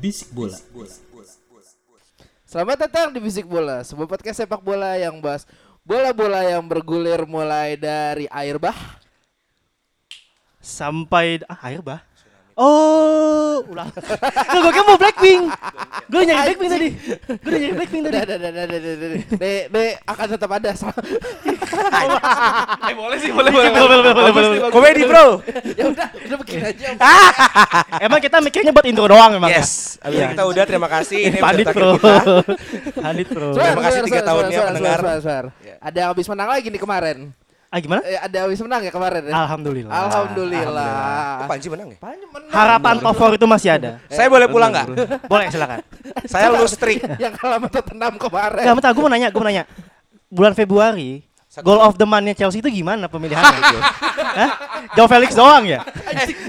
Bisik bola. Selamat datang di Bisik Bola, sebuah podcast sepak bola yang bahas bola-bola yang bergulir mulai dari air bah. sampai ah, air bah. Oh, ulang. Loh, gue kira mau Blackpink. Gue nyari Blackpink tadi. Gue udah nyari Blackpink tadi. Dah, dah, dah, dah. De, de akan tetap ada. Eh boleh sih, boleh boleh. Boleh, boleh, boleh, boleh. Komedi bro. ya udah, udah begini aja. Emang kita mikirnya buat intro doang emang. Yes. Abis Iya. kita udah terima kasih. Ini Pandit bro. kita. Pandit bro. Terima kasih tiga tahunnya pendengar. suar. Ada yang habis menang lagi nih kemarin. Ah gimana? Eh, ada habis menang ya kemarin ya? Alhamdulillah. Alhamdulillah. Oh, Panji menang ya? Panji menang. Harapan top 4 itu masih ada. Saya boleh pulang nggak? Boleh silakan. Saya lulus trik. yang kalah sama Tottenham kemarin. Enggak, bentar, gue mau nanya, gue mau nanya. Bulan Februari, goal of the month-nya Chelsea itu gimana pemilihannya? Hah? Joe Felix doang ya?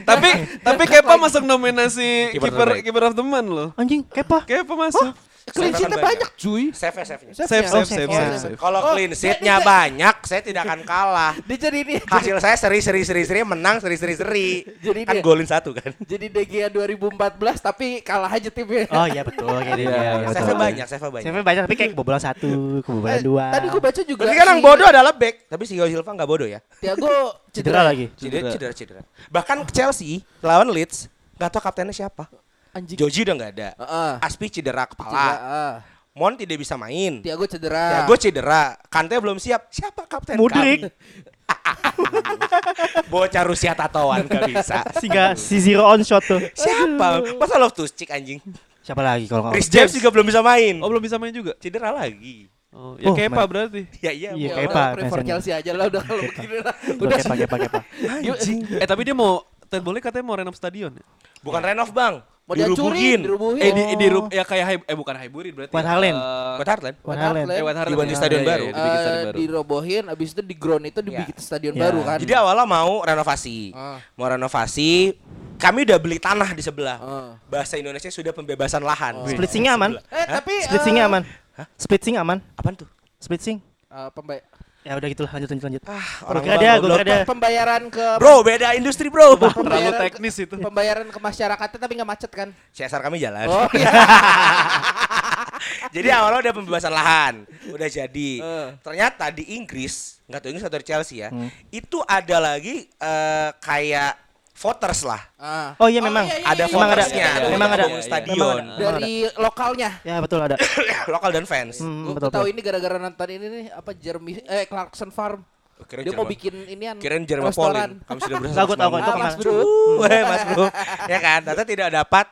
Tapi tapi Kepa masuk nominasi Keeper keeper terbaik. keeper of the month loh. Anjing, kepa. Kepa masuk. Clean sheet-nya banyak cuy. Save save nya. Save Save-nya. save Oh, save save-nya. save. save. Kalau Oh, clean sheet-nya banyak, saya tidak akan kalah. Dia jadi ini. Hasil saya seri seri seri seri menang seri seri seri. Jadi Kan dia- golin satu kan. Jadi DGA 2014 tapi kalah aja timnya. Oh iya betul, gitu. Iya, iya, Save banyak, save banyak. Save banyak tapi kayak kebobolan satu, kebobolan Eh, dua. Tadi gue baca juga. Berarti kan yang bodoh adalah back, tapi si Silva nggak bodoh ya. Thiago cedera lagi. Cedera, cedera, cedera. Bahkan Chelsea lawan Leeds nggak tahu kaptennya siapa. Anjing. Joji udah nggak ada. Heeh. Aspi cedera Cedera, kepala. ah. Mon tidak bisa main. Thiago cedera. Ya gue cedera. Kante belum siap. Siapa kapten Mudrik. Bocah Rusia tatoan gak bisa. Sehingga si zero on shot tuh. Siapa? Masa Loftus Cheek anjing? Siapa lagi kalau nggak? Chris James juga belum bisa main. Oh belum bisa main juga. Cedera lagi. Oh, ya Oh, Kepa berarti. Ya iya. Iya, Ya apa, prefer. Chelsea aja lah udah kalau begini lah. Udah Udah kepa kepa kepa. Anjing. Eh tapi dia mau Ted Boleh katanya mau renov stadion. ya? Bukan renov bang. Mau dihancurin, dirubuhin. Eh di, di ru- ya kayak Hai- eh bukan Highbury berarti. Van Halen. Eh, Buat Heartland. Van. Halen. Eh, Van Halen. Dibantu ya. stadion Iya, iya, baru. iya, dibikin stadion baru. dirobohin abis itu di ground itu dibikin stadion Ya. baru kan. Jadi awalnya mau renovasi. Ah. Mau renovasi. Kami udah beli tanah di sebelah. Ah. Bahasa Indonesia sudah pembebasan lahan. Splitsingnya aman. Eh tapi eh, aman. Splitsing aman. Apaan tuh? Splitsing. eh, pembay- Ya udah gitu lah, lanjut lanjut lanjut. Ah, orang kira dia, gua kira dia. pembayaran ke Bro, beda industri bro. Terlalu teknis itu. pembayaran ke masyarakatnya tapi nggak macet kan? CSR kami jalan. Oh iya. jadi awalnya udah pembebasan lahan, udah jadi. Eh. Ternyata di Inggris, nggak tahu Inggris atau di Chelsea ya, itu ada lagi eh, kayak voters lah. Ah. Oh iya memang. Ada Memang ada. votersnya, Iya, memang ada. bangun stadion, Memang Dari lokalnya. Ya betul ada. lokal dan fans. Hmm, Gue betul. tahu betul. ini gara-gara nonton ini nih apa Jeremy eh Clarkson Farm. Kirain Dia mau Jerman- bikin inian Kirain Jeremy restoran. Polin. Kami sudah berusaha. Gua tahu itu. Mas Bro. Weh, Mas Bro. ya kan, ternyata tidak dapat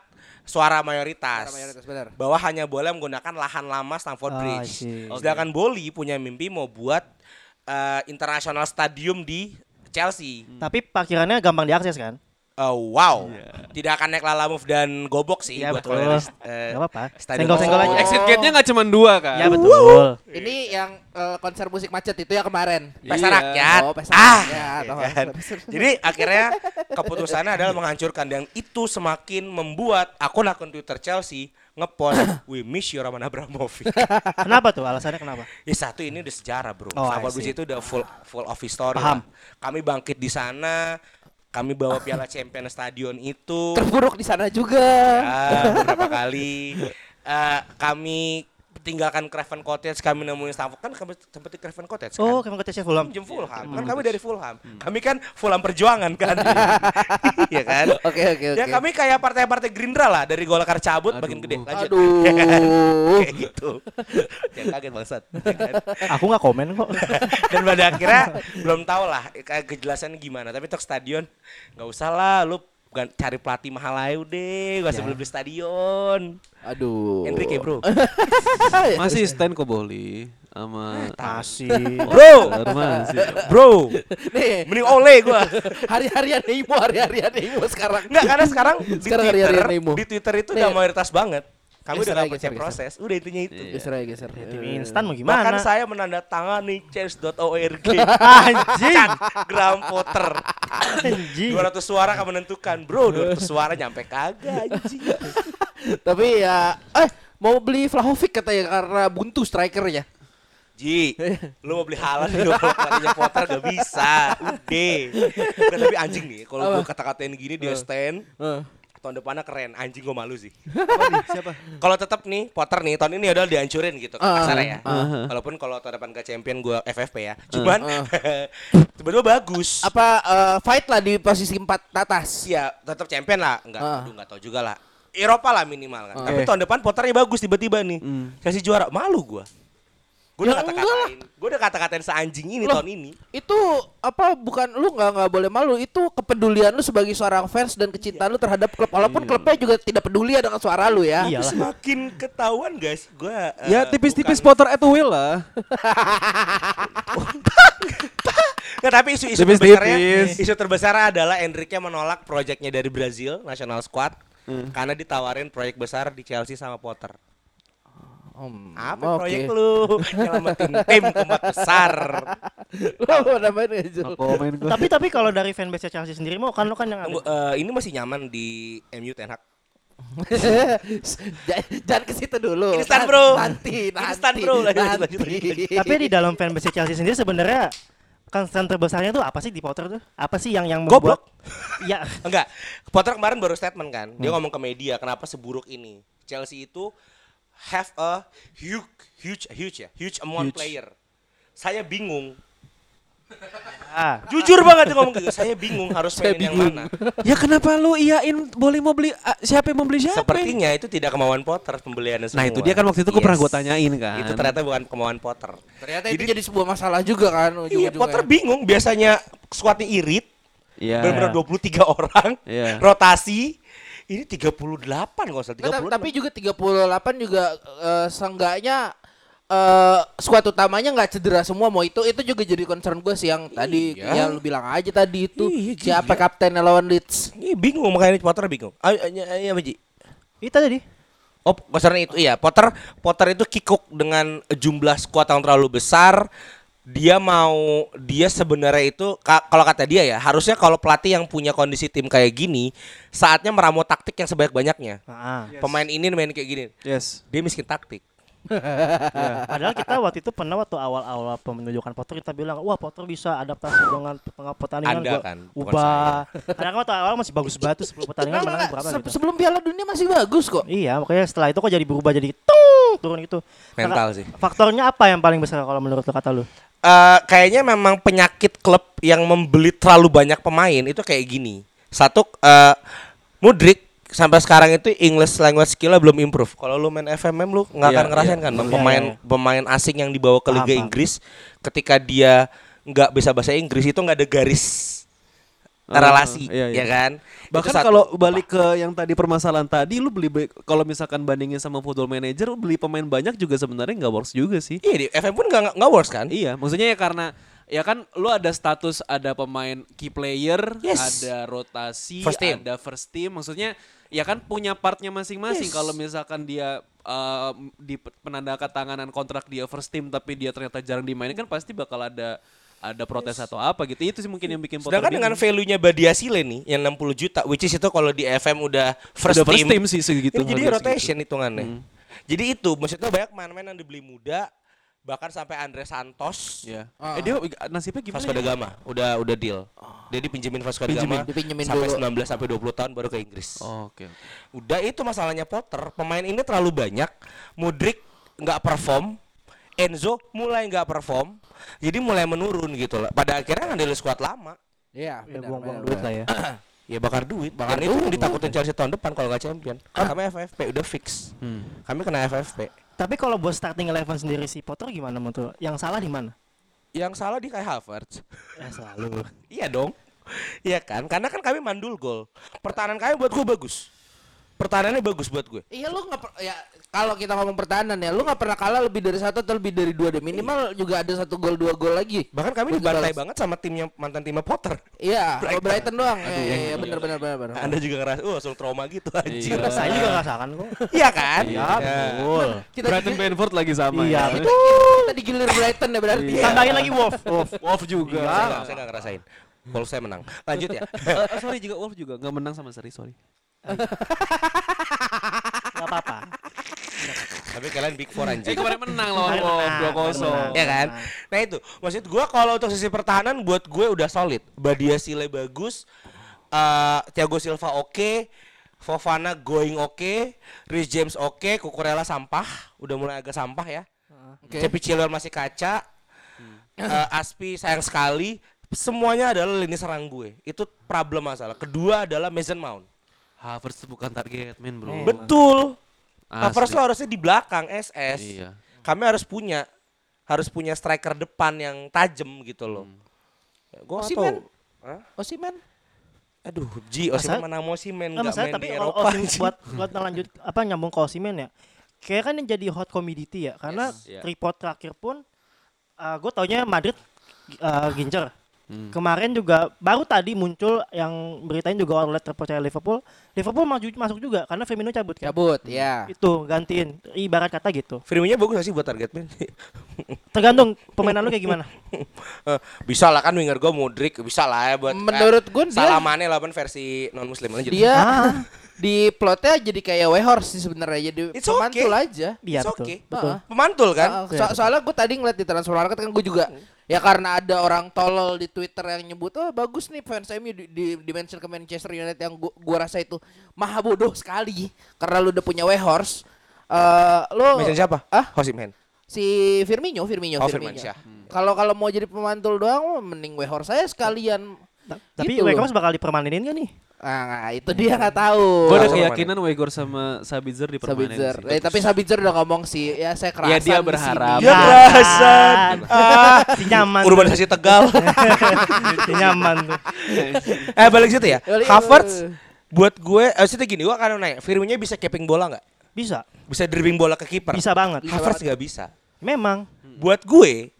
suara mayoritas. Suara mayoritas, benar. Bahwa hanya boleh menggunakan lahan lama Stamford Ah, Bridge. Sedangkan Boli punya mimpi mau buat eh, international stadium di Chelsea. Tapi parkirannya gampang diakses kan? Oh, wow. Tidak akan naik Lala Move dan Gobok sih Iya buat betul. kalau eh, Gak apa-apa. Senggol-senggol aja. Exit gate-nya nggak cuma dua kan? Ya betul. Ini yang eh, konser musik macet itu ya kemarin. Pesta Iya. rakyat. Oh, pesta ah, rakyat. ya kan? Jadi akhirnya keputusannya adalah menghancurkan dan itu semakin membuat akun-akun Twitter Chelsea ngepost we miss you Roman Abramovich. Kenapa tuh? Alasannya kenapa? ya satu ini udah sejarah bro. Oh, see. itu udah full full of history. Paham. lah. Kami bangkit di sana. Kami bawa Piala Champions Stadion itu. Terburuk di sana juga. Ya, beberapa kali. Eh, kami tinggalkan Craven Cottage, kami nemuin Stamford kan kami sempat di Craven Cottage kan. Oh, kamu kata Fulham. Jam Fulham. Kan kami dari Fulham. Kami kan Fulham Perjuangan kan. Iya kan? Oke oke oke. Ya kami kayak partai-partai Gerindra lah dari Golkar cabut makin gede. Lanjut. Aduh. Kayak gitu. Jangan kaget bangsat. Ya kan? Aku nggak komen kok. Dan pada akhirnya belum tahu lah kayak kejelasannya gimana. Tapi untuk stadion nggak usah lah lu gan- cari pelatih mahal aja udah, gak usah beli beli stadion. Aduh. Enrique bro. Masih stand kok boleh sama Masih. Bro, masih. bro, Nih, mending oleh gua. hari-harian Nemo, hari-harian Nemo sekarang. Enggak karena sekarang di Sekarang Twitter, hari-hari Nemo. di Twitter itu udah mayoritas banget. Kami Geser udah gak percaya geser, proses. Udah intinya itu. Geser aja, geser. Tim Eh, instan mau Bahkan gimana? saya menandatangani change.org. Anjing. Graham Potter. Anjing. 200 suara akan menentukan, bro. 200 suara nyampe kagak anjing. Tapi ya, eh mau beli Vlahovic katanya karena buntu strikernya. Ji, lu mau beli halal juga kalau katanya Potter gak bisa. Udah. Tapi anjing nih, kalau gue kata-katain gini dia stand, Eh. Tahun depannya keren. Anjing gue malu sih. Siapa? Kalau tetap nih Potter nih tahun ini udah dihancurin gitu Ah, kasarnya ya. ah. Walaupun kalau tahun depan ke champion gue FFP ya. Cuman tiba-tiba bagus. Apa eh, fight lah di posisi empat atas. Iya, tetap champion lah. Enggak, Ah. aduh enggak tahu juga lah. Eropa lah minimal kan. Ah. Tapi tahun depan Potternya bagus tiba-tiba nih. Chelsea juara. Malu gua. Gue udah Ya kata-katain. Gue udah kata-katain seanjing ini Loh. tahun ini. Itu apa bukan lu nggak nggak boleh malu itu kepedulian lu sebagai seorang fans dan kecintaan lu terhadap klub walaupun klubnya juga tidak peduli dengan suara lu ya. Iya. Semakin ketahuan guys, gua eh, Ya tipis-tipis bukan- Potter at will lah. Nggak, tapi isu-isu Tipis-tipis. terbesarnya isu terbesar adalah Enrique menolak proyeknya dari Brazil national squad Hmm. karena ditawarin proyek besar di Chelsea sama Potter. Hmm, Apa oke. proyek lu? Nyelamatin tim keempat besar. Lu nambahin nggak, Jul? Komen gue. tapi tapi kalau dari fanbase Chelsea sendiri mau kan lo kan yang ada. eh, ini masih nyaman di MU Ten Hag. Jangan- ke situ dulu. Instan, bro. Nanti, nanti. Instan, bro. Lanjut, lanjut, nanti. lanjut, Tapi di dalam fanbase Chelsea sendiri sebenarnya concern terbesarnya tuh apa sih di Potter tuh? Apa sih yang yang Goblok. membuat ya Enggak, Potter kemarin baru statement kan. Dia ngomong ke media kenapa seburuk ini. Chelsea itu have a huge huge huge ya, huge amount Huge. player. Saya bingung. ah, Jujur banget ngomong gitu. Saya bingung harus Saya mainin yang bingung. mana. Ya kenapa lu iyain boleh mau beli ah, siapa yang mau beli siapa? Sepertinya itu tidak kemauan Potter pembeliannya semua. Nah itu dia kan waktu itu gue pernah Yes. gue tanyain kan. Itu ternyata bukan kemauan Potter. Ternyata Jadi- itu jadi sebuah masalah juga kan Iya, ujung-ujungnya. Potter bingung. Biasanya skuadnya irit, Iya. benar-benar 23 orang, Iya. rotasi. Ini 38 kalau salah, Nggak, 36. tapi juga 38 juga eh, seenggaknya eh skuad utamanya nggak cedera semua mau itu itu juga jadi concern gue sih yang tadi Iya. ya lu bilang aja tadi itu Iya, siapa gila. kaptennya lawan Leeds Ini bingung makanya Potter bingung. Ayo, ayo, ayo, apa, Ji? itu tadi. Oh, concernnya itu iya. Potter Potter itu kikuk dengan jumlah skuad yang terlalu besar. Dia mau dia sebenarnya itu ka- kalau kata dia ya, harusnya kalau pelatih yang punya kondisi tim kayak gini, saatnya meramu taktik yang sebanyak-banyaknya. Nah, Pemain ini main kayak gini. Yes. Dia miskin taktik. Padahal kita waktu itu pernah waktu awal-awal penunjukan Potter kita bilang, wah Potter bisa adaptasi dengan tengah pertandingan Anda kan, ubah. Karena kan waktu awal masih bagus banget tuh 10 pertandingan menang berapa se- gitu. sebelum Piala Dunia masih bagus kok Iya, makanya setelah itu kok jadi berubah jadi tung turun gitu. Mental Karena sih. Faktornya apa yang paling besar kalau menurut lo kata lu? Eh, kayaknya memang penyakit klub yang membeli terlalu banyak pemain itu kayak gini. Satu eh Mudrik sampai sekarang itu English language skill belum improve. Kalau lu main FMM lu nggak Iya, akan ngerasain iya. kan Iya, pemain iya, pemain asing yang dibawa ke Liga. Inggris ketika dia nggak bisa bahasa Inggris itu nggak ada garis Relasi, iya, iya. ya kan? Bahkan satu. kalau balik ke yang tadi permasalahan tadi, lu beli be- kalau misalkan bandingin sama Football Manager, lu beli pemain banyak juga sebenarnya nggak works juga sih. iya di FM pun nggak nggak works kan? Iya, maksudnya ya karena ya kan lu ada status ada pemain key player, Yes. ada rotasi, First team. ada first team. Maksudnya ya kan punya partnya masing-masing. Yes. Kalau misalkan dia uh, di pe- penanda tanganan kontrak dia first team tapi dia ternyata jarang dimainin kan pasti bakal ada ada protes atau apa gitu. Itu sih mungkin yang bikin Potter Sedangkan dengan value-nya Badiasile nih yang 60 juta which is itu kalau di FM udah first, Udah first team, team sih segitu. Ini jadi rotation segitu. hitungannya. Hmm. Jadi itu maksudnya banyak pemain-pemain yang dibeli muda bahkan sampai Andre Santos Iya. Ah. Eh dia nasibnya gimana? Vasco da ya? Gama udah udah deal. Dia dipinjemin Vasco da Gama Dipinjemin sampai dulu. 19 sampai 20 tahun baru ke Inggris. Oh, Oke. oke. Udah itu masalahnya Potter. Pemain ini terlalu banyak. Mudrik nggak perform. Enzo mulai nggak perform. Jadi mulai menurun gitu lah. Pada akhirnya ngambil skuad lama. Iya Ya, benar, buang-buang duit lah ya. Ya bakar duit. Bakar Dan itu yang duit. ditakutin Chelsea tahun depan kalau nggak champion. Kami FFP udah fix. Hmm. Kami kena FFP. Tapi kalau buat starting eleven sendiri si Potter gimana menurut lo? Yang salah di mana? Yang salah di Kai Havertz. Ya selalu. iya dong. Iya kan? Karena kan kami mandul gol. Pertahanan kami buat gue bagus. Pertahanannya bagus buat gue. Iya lu nggak per- ya kalau kita ngomong pertahanan ya lu nggak pernah kalah lebih dari satu atau lebih dari dua deh minimal juga ada satu gol dua gol lagi. Bahkan kami Buat dibantai banget sama timnya mantan timnya Potter. Iya, kalau Brighton doang. Iya, iya, iya, bener bener bener bener. Anda juga ngerasa, oh langsung trauma gitu anjir. Iya. Saya juga ngerasakan kok. Iya kan? Iya, betul. Kita Brighton Brentford lagi sama Iya, ya. betul. kita digilir Brighton ya berarti. Iya. Tambahin lagi Wolf. Wolf. Wolf juga. Saya nggak- saya nggak ngerasain. Wolves saya menang. Lanjut ya. Eh, eh, sorry juga Wolf juga nggak menang sama Seri, sorry. Gak apa-apa. Tapi kalian big four Eh anjing. kemarin menang lawan Kemarin Wolf menang, 2-0. kemarin Ya kan? Nah itu, maksud gua kalau untuk sisi pertahanan buat gue udah solid. Badia Sile bagus, eh Thiago Silva oke, Fofana going oke, Rhys James oke, Kukurela sampah, udah mulai agak sampah ya. Oke. Cepi Chilwell masih kaca, eh, Aspi sayang sekali. Semuanya adalah lini serang gue. Itu problem masalah. Kedua adalah Mason Mount. Havertz bukan target man, Bro. Eh, Betul. Asli. Havertz tuh harusnya di belakang SS. Iya. Kami harus punya harus punya striker depan yang tajam gitu loh. Ya, gua tahu. Hah? Osimen. Aduh, Ji, Osimhen Masa- mana mau Osimhen Nggak nggak masalah main tapi di Eropa. Osim anjing. buat buat lanjut apa nyambung ke Osimhen ya. Kayak kan yang jadi hot commodity ya karena Yes, report terakhir pun gue taunya Madrid uh, gincer. Hmm. Kemarin juga baru tadi muncul yang beritain juga outlet terpercaya Liverpool. Liverpool maju masuk juga karena Firmino cabut kan. Cabut, ya. Itu gantiin ibarat kata gitu. Firmino bagus gak sih buat target man? Tergantung permainan lu kayak gimana. Eh, bisa lah kan winger gue Modric bisa lah ya buat Menurut gue dia Salamane lawan versi non muslim lanjut. dia Ah. di plotnya jadi kayak Wehorse sih sebenarnya jadi It's pemantul okay. aja. Iya It's betul. okay. Betul. Ah. Pemantul kan? Ah, so- soalnya gue tadi ngeliat di transfer market kan gue juga ya karena ada orang tolol di Twitter yang nyebut oh bagus nih fans MU di, di, dimention ke Manchester United yang gua, gua rasa itu maha bodoh sekali karena lu udah punya Wehorse eh lo Mention siapa? Ah? Osimhen. si Firmino Firmino Oh, Firmino. Firmansyah. Kalau kalau mau jadi pemantul doang mending Wehorse saya sekalian Tapi Gitu. Weghorst bakal dipermanenin gak nih? Ah, itu dia nggak tahu. Gue ada Sama keyakinan Weghorst sama Sabitzer di permainan Sabitzer. sih. Eh, tapi Sabitzer udah ngomong sih, ya saya kerasan Ya, dia di berharap. Ya kerasan. Ah, si nyaman. Urbanisasi Tegal. si nyaman tuh. eh balik situ ya. Havertz buat gue, eh situ gini, gue akan nanya, Firmino bisa capping bola nggak? Bisa. Bisa dribbling bola ke kiper? Bisa banget. Havertz nggak bisa. Memang. Buat gue,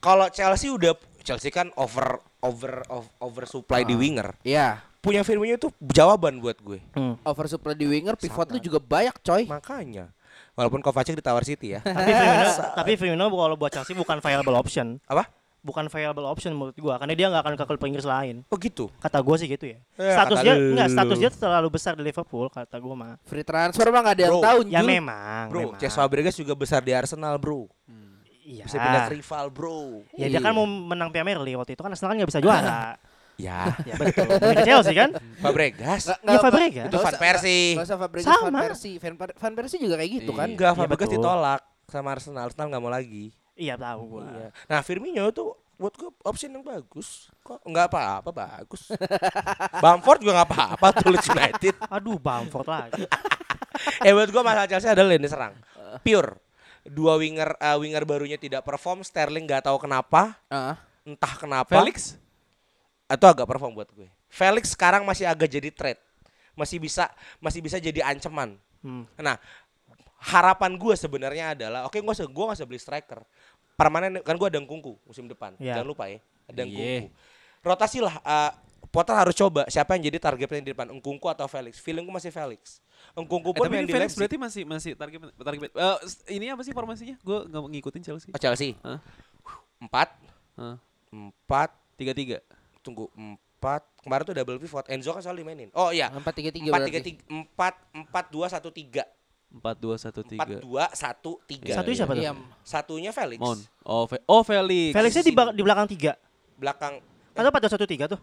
kalau Chelsea udah Chelsea kan over over over supply di winger. Iya. Punya Firmino itu jawaban buat gue. Hmm. Oversupply di winger, pivot lu juga banyak, coy. Makanya. Walaupun Kovacic ditawar City ya. Tapi Firmino, tapi Firmino kalau buat Chelsea bukan viable option. Apa? Bukan viable option menurut gua karena dia nggak akan ke klub Inggris lain. Oh gitu. Kata gua sih gitu ya. Status kata dia lu. enggak status dia terlalu besar di Liverpool kata gua mah. Free transfer mah gak ada yang tahu, Ya Jul. memang. Bro, memang. Cesc Fabregas juga besar di Arsenal, bro. Iya. Bisa pindah ke rival, bro. Ya dia kan mau menang Premier League waktu itu kan Arsenal kan nggak bisa juara. Ya, ya betul. Ke Chelsea kan? Fabregas. Nggak- Iya Fabregas. Itu Van Persie. Usah Fabregas, Van Sama. Persie. Van, Per- Van Persie juga kayak gitu kan. Enggak, Iya, Fabregas ditolak sama Arsenal. Arsenal nggak mau lagi. Iya tahu gua. Iya. Nah, Firmino itu buat gue option yang bagus. Kok nggak apa-apa bagus. Bamford juga nggak apa-apa tuh Leeds United. Aduh Bamford lagi. eh buat gue masalah Chelsea adalah lini serang. Pure. Dua winger eh, winger barunya tidak perform, Sterling nggak tahu kenapa, Ah. entah kenapa. Felix Atau agak perform buat gue. Felix sekarang masih agak jadi threat. Masih bisa masih bisa jadi ancaman. Hmm. Nah, harapan gue sebenarnya adalah oke gue gue gak usah beli striker. Permanen kan gue ada Ngkungku musim depan. Iya. Jangan lupa ya, ada. Ngkungku. Rotasi lah eh, Potter harus coba siapa yang jadi targetnya di depan, Ngkungku atau Felix. Feelingku masih Felix. Ngkungku Eh, pun main di Felix berarti masih masih target target. Eh, s- ini apa sih formasinya? Gue nggak ngikutin Chelsea. Oh, Chelsea. Hah? Empat, Hah? empat, Tiga tiga. Tunggu empat. Kemarin tuh double pivot. Enzo kan selalu dimainin. Oh iya. Empat tiga tiga Empat tiga tiga empat empat dua satu tiga Empat dua satu empat tiga. dua satu tiga. Satu siapa tuh? Iya. Satunya Felix. Mount. Oh, Fe- oh Felix. Felixnya di, di belakang tiga. Belakang Atau pada satu tiga tuh?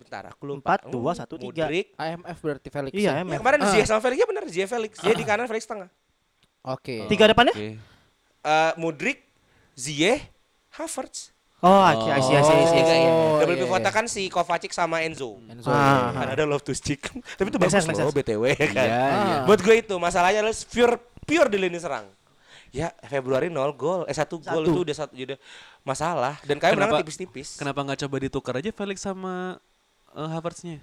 bentar aku lupa. Empat, dua, satu, tiga. IMF berarti Felix. Iya ya? emang. Ya, kemarin Ah. Ziyech sama Felix ya benar Ziyech Felix. Dia di kanan Felix tengah. Oke. Tiga depannya? Oke. Eh Modric, Ziyech, Havertz. Oh, I see, I see, I see, I see. Ya. Oh, Double iya, pivotnya iya. kan si Kovacic sama Enzo. Enzo. Ah. Kan ada love to stick. Tapi itu bagus loh. BTW ya kan. Iya, iya. Ah. Buat gue itu masalahnya adalah pure pure di lini serang. Ya Februari 0 gol, eh satu gol itu udah satu udah masalah dan kalian menang Kenapa- tipis-tipis. Kenapa nggak coba ditukar aja Felix sama eh, Havertz-nya.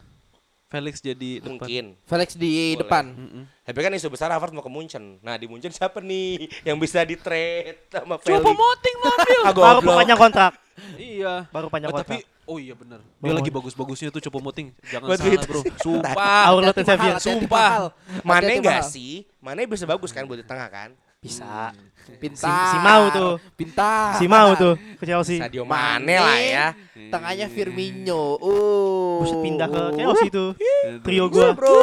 Felix jadi depan. Mungkin. Felix di Boleh. depan. Mm-mm. Tapi kan isu besar Havertz mau ke Munchen. Nah di Munchen siapa nih yang bisa di trade sama Felix? Coba moting ngambil. Ah, Baru goblok. panjang kontrak. Iya. Baru panjang Oh, tapi oh iya benar. Dia lagi bagus-bagusnya tuh Coba moting. Jangan Buat salah, gitu Bro. Sumpah. Mahal, hati-hati Sumpah. Mane mahal. sih? Mane bisa bagus kan buat di tengah kan? Bisa. Pintar. Si- si mau tuh. Pintar. Si mau tuh ke Chelsea. Sadio Mane lah ya. Tengahnya Firmino. Uh. Buset pindah ke Chelsea tuh. Trio Gua gua. bro.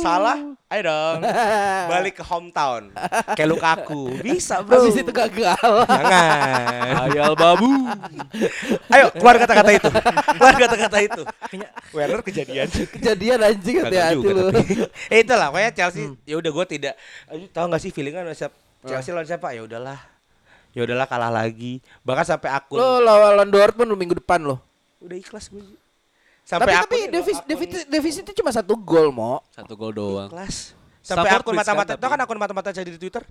Salah? Ayo dong. Balik ke hometown. Kayak Lukaku. Bisa bro. Habis itu gagal. Jangan. Ayal babu. Ayo keluar kata-kata itu. Keluar kata-kata itu. Werner kejadian. Kejadian anjing hati-hati juga lu. eh itulah pokoknya Chelsea ya udah gue tidak Aduh, tahu nggak sih feelingan siapa Chelsea lawan siapa ya udahlah ya udahlah kalah lagi bahkan sampai akun Lo lawan Dortmund lu minggu depan lo. udah ikhlas gue sampai tapi akun devis, akun- devis, defisitnya cuma satu gol mo. Satu gol doang. ikhlas sampai Stafford akun Bridge mata-mata kan, itu kan tapi. akun mata-mata Chelsea di Twitter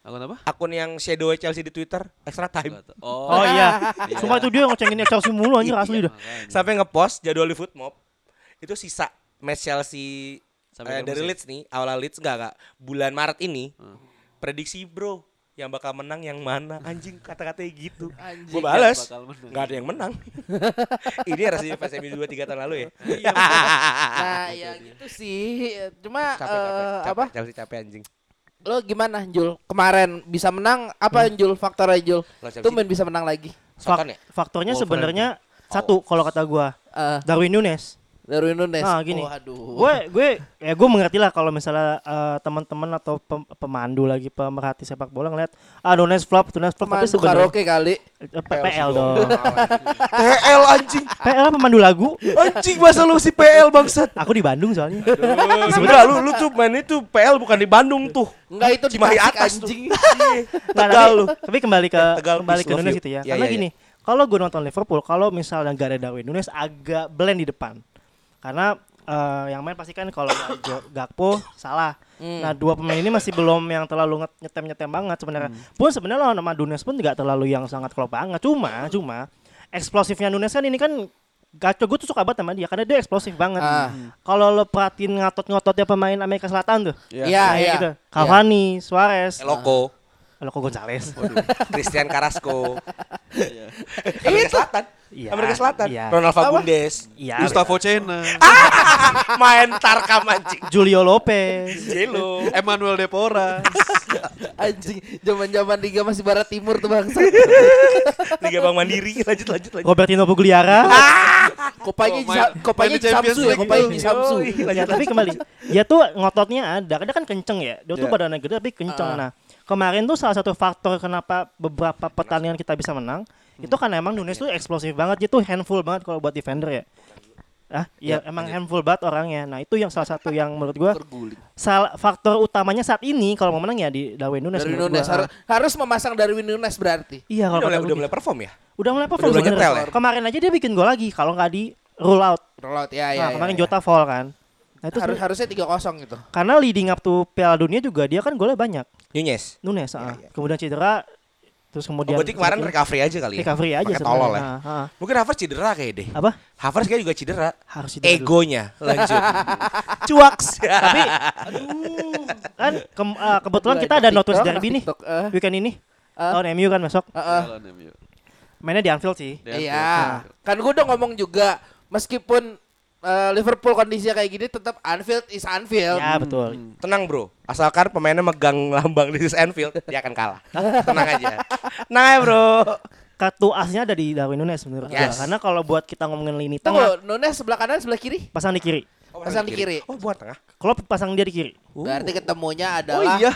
Akun apa? akun yang shadow Chelsea di Twitter extra time. Oh, Oh iya. Sumpah itu dia ngecengin Chelsea mulu anjir asli dah. sampai ngepost jadwal di Footmob itu sisa match Chelsea Sampai eh, dari? Leeds nih awal Leeds enggak enggak bulan Maret ini Hmm. prediksi bro yang bakal menang yang mana? Anjing kata-katanya gitu. Anjing, gue balas nggak ada yang menang. Ini rasanya pas MU dua tiga tahun lalu ya? Iya. Nah, ya gitu sih. Cuma capek capek, eh, capek. apa? Chelsea capek anjing. Lo gimana Jul? Kemarin bisa menang? Apa Jul? Faktornya Jul? Chelsea Tumben bisa menang lagi. Soton ya? Faktornya sebenarnya satu kalau kata gua. Eh, Darwin Nunes. Darwin Nunes. Ah, gini. Oh, aduh. Gue gue ya gue mengerti lah kalau misalnya eh, teman-teman atau pem- pemandu lagi pemerhati sepak bola ngeliat ah Nunes flop, Nunes flop tapi Pemandu sebenarnya karaoke kali. Eh, PL dong. PL anjing PL pemandu lagu. anjing masa lu si PL bangsat Aku di Bandung soalnya. sebenarnya lu lu tuh main itu PL bukan di Bandung tuh Enggak itu di Cimahi atas tuh. anjing. Nah, Tegal tapi, lu. tapi kembali ke Tegal, kembali ke Nunes itu ya. Ya, Karena ya, ya. gini, kalau gue nonton Liverpool, kalau misalnya gak ada Darwin Nunes agak blend di depan. Karena eh, yang main pasti kan kalau Gakpo salah. Hmm. Nah dua pemain ini masih belum yang terlalu nge- nyetem-nyetem banget sebenarnya. Pun sebenarnya lawan sama Nunes pun nggak terlalu yang sangat klop banget. Cuma cuma eksplosifnya Nunes kan ini kan Gaco gue tuh suka banget sama dia karena dia eksplosif banget. Ah. Kalau lo perhatiin ngatot-ngototnya pemain Amerika Selatan tuh. Iya, Kayak iya. gitu. Cavani, Suarez, Eloko Loco Gonzales. Christian Carrasco Iya. Amerika Selatan Iya, Amerika Selatan iya. Ronald Fagundes Iya. Gustavo Cena, main tarkam anjing Julio Lopez. Jelo Emmanuel Depora. Anjing, zaman-zaman Liga masih Barat Timur tuh bangsa. Liga Bang Mandiri lanjut lanjut lanjut Robertino Pugliara. Kopanya Oh, main- Sa- kopanya Samsu ya, kopanya. Samsu. Ya, lanjut tapi kembali dia tuh ngototnya ada, dia kan kenceng ya. Dia tuh Iya. badannya gede tapi kenceng. Nah, kemarin tuh salah satu faktor kenapa beberapa pertandingan kita bisa menang itu karena emang Nunes tuh eksplosif banget, dia tuh handful banget kalau buat defender ya. Ah, iya emang handful banget orangnya. Nah, itu yang salah satu yang menurut gua salah faktor utamanya saat ini kalau mau menang ya di Darwin Nunes. Darwin Nunes gua. harus, harus memasang Darwin Nunes berarti. Iya udah kalau mulai udah gua mulai gitu. perform ya udah mulai perform Udah mulai nyetel ya? Kemarin aja dia bikin gol lagi kalau nggak di rule out. Rollout ya ya. nah, ya, kemarin ya. Jota foul kan. Nah, itu harus harusnya 3-0 gitu. karena leading up to Piala Dunia juga dia kan golnya banyak. Nunes Nunes, ah. kemudian cedera, terus oh, kemudian berarti kemarin recovery aja kali ya recovery aja sebenarnya. tolol ya Ah, ah. mungkin Havertz cedera kayak deh Apa? Havertz kayak juga cedera Harus cedera dulu. egonya lanjut cuaks Tapi kan ke- ah, kebetulan kita ada TikTok, Derby nih TikTok, eh. weekend ini. Ah. Lawan MU kan besok. Heeh. Jalan MU. Mainnya di Anfield sih. Iya. Kan gue udah ngomong juga meskipun eh, Liverpool kondisinya kayak gini tetap Anfield is Anfield. Ya, betul. tenang bro asalkan pemainnya megang lambang di Anfield dia akan kalah tenang aja tenang ya bro Kartu asnya ada di Darwin Nunes menurut gua. Yes. Karena kalau buat kita ngomongin lini tengah, Tunggu, Nunes sebelah kanan sebelah kiri. pasang di kiri. Pasang di kiri. oh buat tengah Kalau pasang dia di kiri. Berarti ketemunya Oh adalah iya,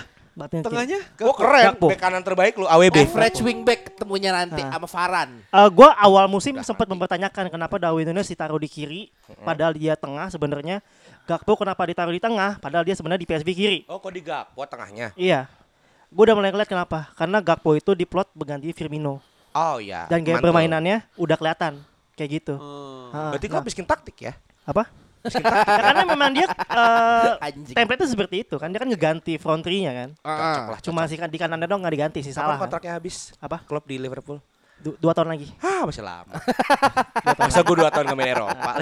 Kiri. tengahnya. oh keren Gakpo. bek kanan terbaik lu AWB average wingback ketemunya nanti sama Varan. Eh, gua awal musim sempat mempertanyakan kenapa Darwin Nunes ditaruh di kiri padahal dia tengah sebenarnya. Gakpo kenapa ditaruh di tengah padahal dia sebenarnya di PSV kiri. oh kok di Gakpo tengahnya Iya. Gue udah mulai ngeliat kenapa. Karena Gakpo itu diplot berganti Firmino oh ya dan gaya mantul. permainannya udah kelihatan kayak gitu. Oh. Ah, berarti nah, kau bikin taktik ya apa? Ya, karena memang dia eh Anjing. template seperti itu kan dia kan ngeganti front three-nya kan. cocok lah Cuma sih kan di kanannya dong nggak diganti sih Kapan salah. kan? kontraknya habis Apa? klub di Liverpool Du- dua tahun lagi. Ah masih lama. Masa gue dua tahun ke main Eropa.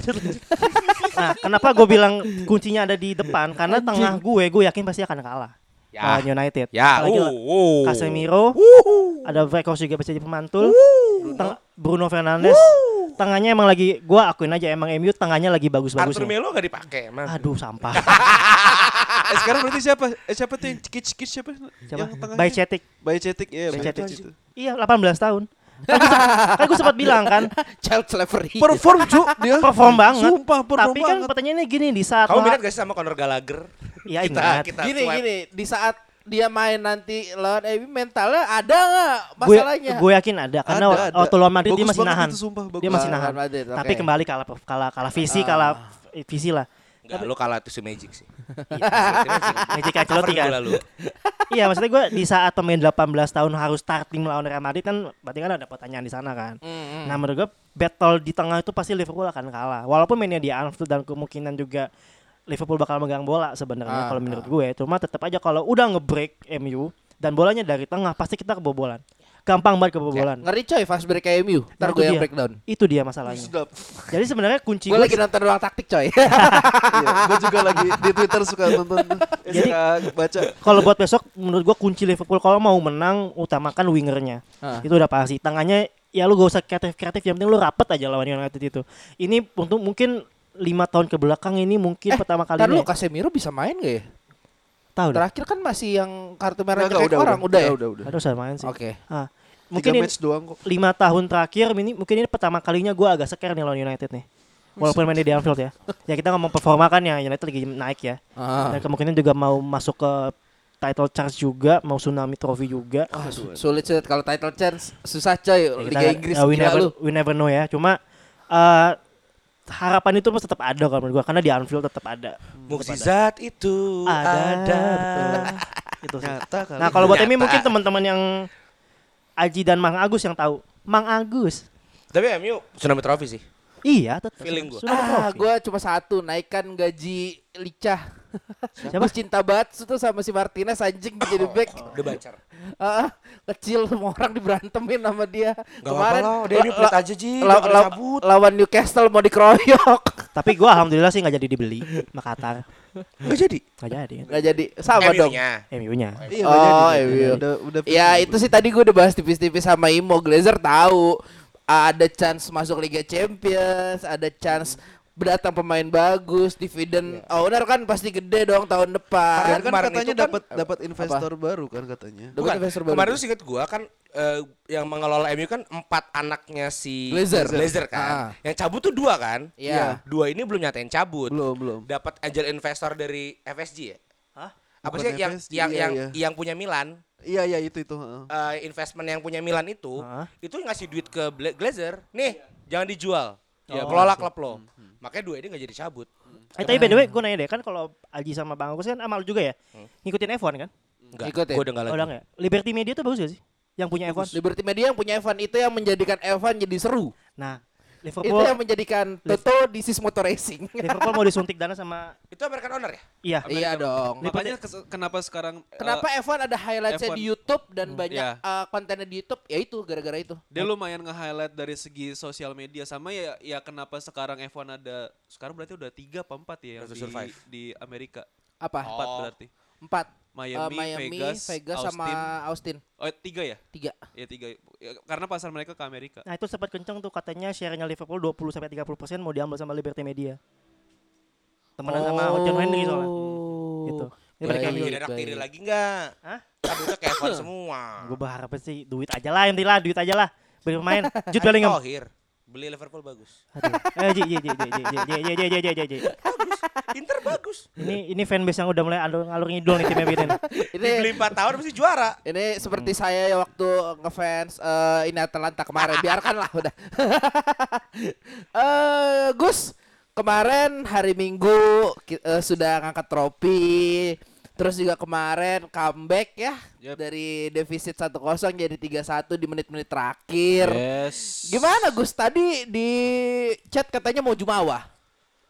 Nah, kenapa gue bilang kuncinya ada di depan? Karena tengah gue, gue yakin pasti akan kalah. Ya. Lawan United. Ya, Apalagi uh, uh. Casemiro, ada Vekos juga bisa jadi pemantul. Teng- Bruno Fernandes. Tengahnya emang lagi, gue akuin aja emang MU tengahnya lagi Arthur bagus-bagusnya. Melo gak dipakai emang. Aduh sampah. Eh, sekarang berarti siapa? Eh, siapa tuh yang kic kic siapa? Siapa? Yang tengahnya? By Cetik. By Cetik, iya, By Cetik. Cetik itu. Iya, 18 tahun. Kan gue sempat, kan sempat bilang kan, Child slavery. Perform cu dia. perform banget. Sumpah perform Tapi kan banget. pertanyaannya gini di saat Kamu minat gak sih sama Conor Gallagher? Iya Kita- ingat. kita gini swipe. gini di saat dia main nanti lawan MU mentalnya ada nggak gue masalahnya? gue yakin ada karena Ada, ada. waktu lawan Madrid dia masih nahan. itu, sumpah, bagus. Dia masih Ah, nahan. Madrid, Tapi oke. kembali kalah kalah kalah visi, Ah. kalah visi lah. Enggak, lu kalah tuh si Magic sih. Magic Ancelotti kan. Cover gua lalu. Iya, maksudnya gue di saat pemain 18 tahun harus starting melawan Real Madrid kan berarti kan ada pertanyaan di sana kan. Hmm, Nah, menurut gue battle di tengah itu pasti Liverpool akan kalah. Walaupun mainnya di Anfield dan kemungkinan juga Liverpool bakal megang bola sebenarnya Ah, kalau menurut gue. Cuma tetap aja kalau udah ngebreak MU dan bolanya dari tengah pasti kita kebobolan. Gampang banget kebobolan. Ngeri coy fast break kayak MU. Nah, Ntar gue yang breakdown. Itu dia masalahnya. Sedap. Jadi sebenarnya kunci Gue gue lagi nonton ruang taktik coy. Iya, gue juga lagi di Twitter suka nonton Jadi- baca. kalau buat besok menurut gua kunci Liverpool kalau mau menang utamakan wingernya. Ah. Itu udah pasti. Tangannya ya lu gak usah kreatif-kreatif yang penting lu rapet aja lawan United itu. Ini untuk mungkin lima tahun ke belakang ini mungkin pertama Ntar lu kalinya. Casemiro bisa main gak ya? Tahu. Terakhir kan masih yang kartu merah jelek udah, orang udah, udah, ya. udah, udah. Aduh saya main sih. Oke. Ah, Mungkin ini match doang kok. lima tahun terakhir ini mungkin ini pertama kalinya gua agak seker nih lawan United nih. Walaupun mainnya di Anfield ya. Ya kita ngomong performa kan ya United lagi naik ya. Ah. Dan kemungkinan juga mau masuk ke title chance juga, mau tsunami trophy juga. Su- sulit sulit kalau title chance susah coy Ya, Liga kita- Inggris ya, we never, lu. we never know ya. Cuma eh harapan itu tetap ada kalau menurut gua karena di Anfield tetap ada. Mukjizat itu Ada, ada. betul. Itu sih. Nyata kali. Nah, kalau buat. Emi mungkin teman-teman yang Aji dan Mang Agus yang tahu. Mang Agus. Tapi MU tsunami trophy sih. Iya, tetap. Feeling gua. Ah, gue cuma satu naikkan gaji Licah. Siapa? Cinta banget tuh sama si Martinez anjing jadi back. Udah bacar. Ah, kecil semua orang diberantemin sama dia. Gak lah, dia ini pelit aja Ji. la- Gak la- cabut. lawan Newcastle mau dikeroyok. Tapi gua alhamdulillah sih nggak jadi dibeli sama Qatar. Gak jadi. Nggak jadi. Nggak jadi sama dong. MU-nya. MU-nya. Iya, Oh, iya, Udah-. Udah Ya itu sih tadi gue udah bahas tipis-tipis sama Imo Glazer tahu ada chance masuk Liga Champions, ada chance berdatang pemain bagus, dividen owner kan pasti gede dong tahun Dan depan. kan Kemarin katanya itu kan- dapat dapat investor baru kan katanya. Dapat Bukan, investor baru. kemarin tuh singkat gua kan eh, yang mengelola MU kan empat anaknya si Glazer. Glazer kan. Ah. Yang cabut tuh dua kan? Iya. Dua ini belum nyatain cabut. Belum, belum. Dapat angel investor dari FSG ya? Hah? Apa sih yang FSG, yang iya, yang iya. yang punya Milan? Iya, iya itu itu, heeh. eh, investment yang punya Milan itu Hah? itu ngasih duit ke Bla- Glazer. Nih, jangan dijual. Ya, Oh, kelola klub lo. Makanya dua ini nggak jadi cabut. Eh tapi by the way gue nanya deh kan kalau Aji sama Bang Agus kan amal juga ya ngikutin F1 kan? Enggak. Ikutin. Gua udah nggak Oh, lagi. udah? Liberty Media tuh bagus gak sih? Yang punya F1? Liberty Media yang punya Evan itu yang menjadikan Evan jadi seru. Nah, Itu Liverpool yang menjadikan Toto di Sis Motor Racing. Liverpool mau disuntik dana sama Itu American owner ya? iya. iya dong. Makanya kenapa sekarang eh, Kenapa Evan ada highlightnya F1. di YouTube dan banyak Iya. eh, kontennya di YouTube? Ya itu gara-gara itu. dia lumayan nge-highlight dari segi sosial media sama ya ya kenapa sekarang F1 ada sekarang berarti udah tiga apa empat ya yang di, Survive. di Amerika Apa? empat Oh. berarti Empat. Miami, Eh, Miami, Vegas, Vegas, sama Austin. Austin. oh tiga ya Tiga. ya tiga Ya, karena pasar mereka ke Amerika Nah, itu sempat kenceng tuh katanya share-nya Liverpool 20 sampai 30% mau diambil sama Liberty Media. Temenan sama John Henry soalnya. Gitu. Ini Baik. mereka Baik. anak tiri lagi enggak? Hah? Cabutnya Kevin semua. Gue berharap sih duit aja lah yang lah, duit aja lah. Beli pemain. Jude Bellingham. Tohir. Beli Liverpool bagus. Aduh. Eh, Ji, Ji, Ji, Ji, Ji, Ji, Ji, Ji, Ji, Ji, Ji, Ji. Bagus. Inter bagus. Ini ini fanbase yang udah mulai alur alur ngidul nih timnya Biden. Ini Beli 4 tahun mesti juara. ini seperti saya ya waktu ngefans eh, ini Atalanta kemarin. Biarkanlah udah. Eh Gus, kemarin hari Minggu eh, sudah ngangkat trofi. Terus juga kemarin comeback ya Yep. dari defisit 1-0 jadi 3-1 di menit-menit terakhir. yes Gimana Gus? Tadi di chat katanya mau Jumawa.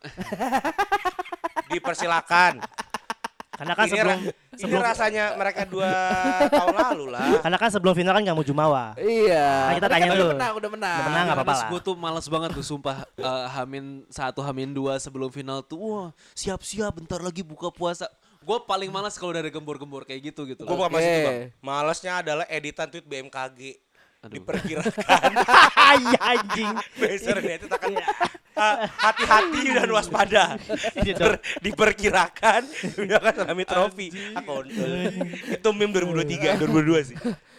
Dipersilakan. Karena kan ini, sebelum ra- ini sebelum rasanya mereka dua tahun lalu lah. karena kan sebelum final kan nggak mau Jumawa. Iya. Nah, kita tanya kan dulu. Udah menang, udah menang. Udah menang, nggak apa-apa lah. Gue tuh males banget tuh sumpah eh, Hamin satu Hamin dua sebelum final tuh Wah siap-siap bentar lagi buka puasa Gue paling males kalau dari gembor-gembor kayak gitu gitu Gue masih bang. Malesnya adalah editan tweet BMKG. Diperkirakan Iya anjing. Besar itu akan ah, hati-hati dan waspada. Diper- diperkirakan akan tsunami trofi. Aku itu meme 2023, 2022 sih.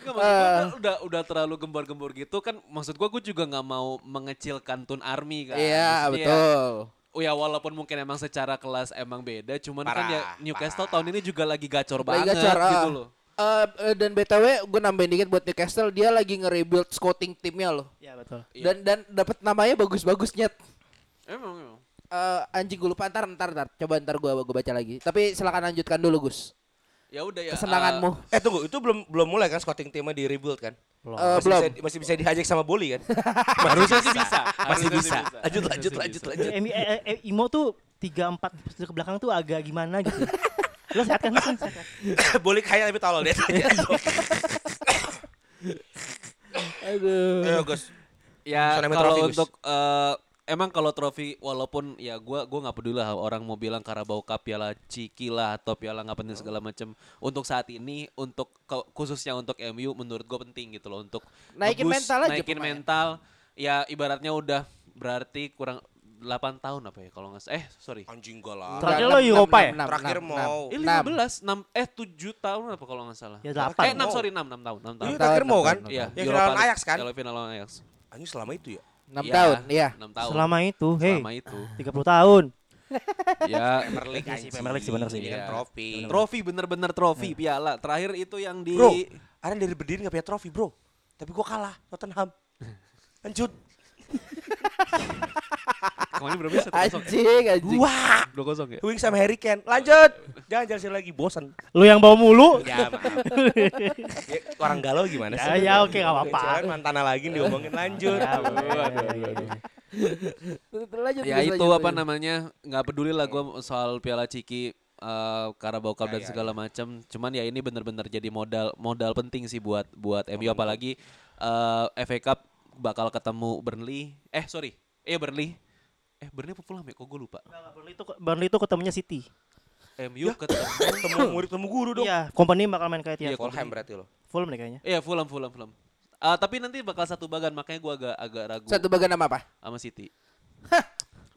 Nggak, maksud gua udah, udah terlalu gembor-gembor gitu kan maksud gue gue juga nggak mau mengecilkan Tun Army kan Iya, Maksudnya ya, betul. Oh ya walaupun mungkin emang secara kelas emang beda cuman kan ya Parah, Newcastle parah. tahun ini juga lagi gacor Lagi banget gacor, ah. gitu loh Eh, eh, dan BTW gue nambahin dikit buat Newcastle dia lagi nge-rebuild scouting timnya loh. Iya betul. Iya. Dan dan dapat namanya bagus-bagus nyet. Emang emang Eh, anjing gue lupa ntar ntar ntar coba ntar gue gue baca lagi. Tapi silakan lanjutkan dulu Gus. Ya udah ya Kesenanganmu. Eh tunggu, itu belum belum mulai kan scouting timnya di rebuild kan? Belum. Eh, Masih belum. bisa, masih bisa dihajar sama Boli kan? harusnya sih bisa Masih bisa. Lanjut lanjut lanjut lanjut. Eh, Emi- eh, eh, Imo tuh tiga empat ke belakang tuh agak gimana gitu. Lo sehat kan? Boli kaya tapi tolol deh. Aduh. Ayo Gus. Ya kalau untuk eh, emang kalau trofi walaupun ya gua gua nggak peduli lah orang mau bilang Carabao Cup Piala Ciki lah atau Piala nggak penting segala macam untuk saat ini untuk khususnya untuk MU menurut gua penting gitu loh untuk Naikin mental aja naikin pemain. mental ya ibaratnya udah berarti kurang 8 tahun apa ya kalau nggak eh sorry Anjing gua lah. Terakhir lo Eropa enam, ya? Terakhir mau. eh enam. 15 6 eh 7 tahun apa kalau nggak salah Ya eh delapan. 6 mau. sorry 6 6 tahun 6 tahun Iya, terakhir mau kan? Iya, Yang final Ajax kan? Piala final lawan Ajax. Anjing selama itu ya. 6 Iya, tahun, iya. 6 tahun. Selama itu, hei, Selama itu. 30 tahun. ya, Premier League Iya sih. Premier League sih bener sih. Ini kan Iya. trofi. trofi bener-bener trofi piala. Terakhir itu yang di Bro, ada dari berdiri gak punya trofi bro. Tapi gua kalah, Tottenham. Lanjut. kemarin berapa sih? Ya? Anjing, anjing. Wah, Dua kosong ya? Wing sama Harry Kane. Lanjut. Jangan jelasin lagi, bosan. Lu yang bawa mulu. Ya, maaf. Ya, orang galau gimana sih? Ya, ya, oke, gak apa-apa. Jangan mantana lagi diomongin lanjut. Ya. Lanjut, Ya itu apa namanya? nggak peduli lah gue soal piala Ciki eh Carabao Cup Ya, dan ya, segala macam. Cuman ya ini bener-bener jadi modal modal penting sih buat buat MU apalagi eh FA Cup bakal ketemu Burnley. Eh sorry, eh Burnley. Eh Burnley apa Fulham ya? Kok gue lupa. Burnley itu Burnley itu ketemunya City. MU ketemu. Temu murid temu guru dong. Iya, company bakal main kayak Iya, Tiago. Fulham berarti lo. Fulham deh kayaknya. Iya Fulham Fulham Fulham. Ah, tapi nanti bakal satu bagan makanya gue agak agak ragu Satu bagian nama apa? sama City.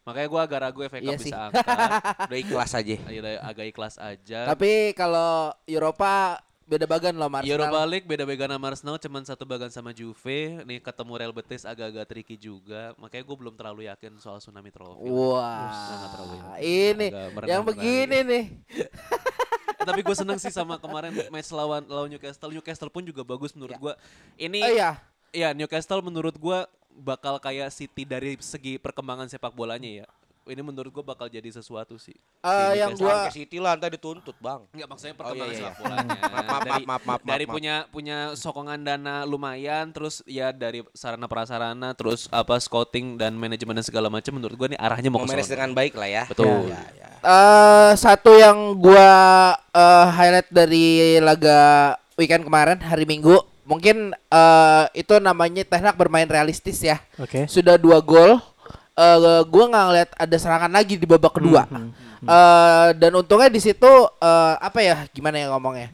makanya gue agak ragu FA Cup Iya sih. bisa angkat. Udah ikhlas aja. Ayo, agak ikhlas aja. Tapi kalau Eropa beda bagan loh Arsenal. Europa League beda beda sama Arsenal cuman satu bagan sama Juve. Nih ketemu Real Betis agak-agak tricky juga. Makanya gue belum terlalu yakin soal tsunami trophy. Wah, terlalu ya. ini yang begini nih. Eh, tapi gue seneng sih sama kemarin match lawan lawan Newcastle. Newcastle pun juga bagus menurut gue ini Oh iya, ya Newcastle menurut gue bakal kayak City dari segi perkembangan sepak bolanya ya ini menurut gue bakal jadi sesuatu sih Eh, Di yang gua Ke City lah ntar dituntut bang. Enggak maksudnya Oh, perkembangan iya, iya. sepak bolanya. Maaf, maaf, dari, maaf, maaf, dari punya punya sokongan dana lumayan, terus ya dari sarana prasarana, terus apa scouting dan manajemen dan segala macam menurut gua nih arahnya mau Mau ke manage dengan baik lah ya. Betul. Ya, ya. eh satu yang gua eh, highlight dari laga weekend kemarin hari Minggu, mungkin eh, itu namanya Hag bermain realistis ya. Oke. Sudah dua gol. Eh gua nggak ngeliat ada serangan lagi di babak kedua. Eh, dan untungnya di situ eh, apa ya gimana ya ngomongnya?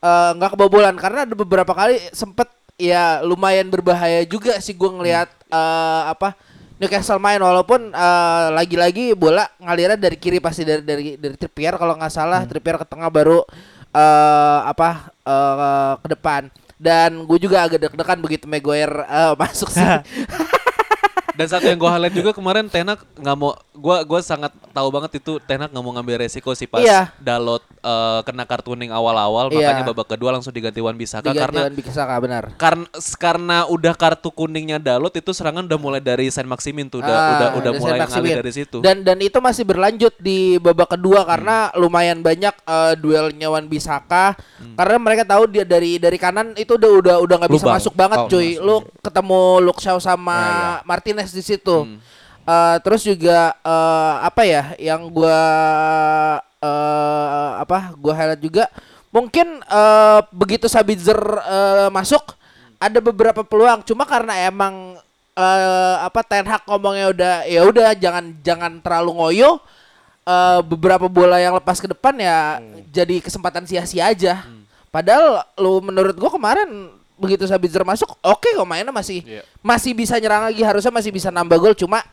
Eh, nggak kebobolan karena ada beberapa kali sempet ya lumayan berbahaya juga sih gua ngelihat eh, apa Newcastle main. Walaupun eh, lagi-lagi bola ngalirnya dari kiri pasti dari dari dari Trippier kalau nggak salah. Trippier ke tengah baru eh apa eh, ke depan. Dan gue juga agak deg-degan begitu Maguire eh, masuk sih Dan satu yang gua highlight juga kemarin Tenak nggak mau gua gua sangat tahu banget itu Tenak nggak mau ngambil resiko sih pas Iya. Dalot eh, kena kartu kuning awal-awal Iya. makanya babak kedua langsung diganti Wan Bisaka Diganti karena Wan Bisaka benar karena karena udah kartu kuningnya Dalot itu serangan udah mulai dari Saint Maximin tuh udah Ah, udah udah mulai ngalir dari situ. Dan dan itu masih berlanjut di babak kedua Hmm. karena lumayan banyak eh, duelnya Wan Bisaka karena mereka tahu dia dari dari kanan itu udah udah udah nggak bisa Lubang. masuk banget Oh, cuy. masuk. Lu ketemu Shaw sama Ya, Martinez di situ. Hmm. Eh, terus juga eh, apa ya yang gua eh apa gue highlight juga mungkin eh begitu Sabitzer eh, masuk ada beberapa peluang cuma karena emang eh apa Ten Hag ngomongnya udah ya udah jangan jangan terlalu ngoyo eh beberapa bola yang lepas ke depan ya jadi kesempatan sia-sia aja padahal lu menurut gua kemarin begitu Sabitzer masuk oke kok mainnya masih Iya. masih bisa nyerang lagi harusnya masih bisa nambah gol cuma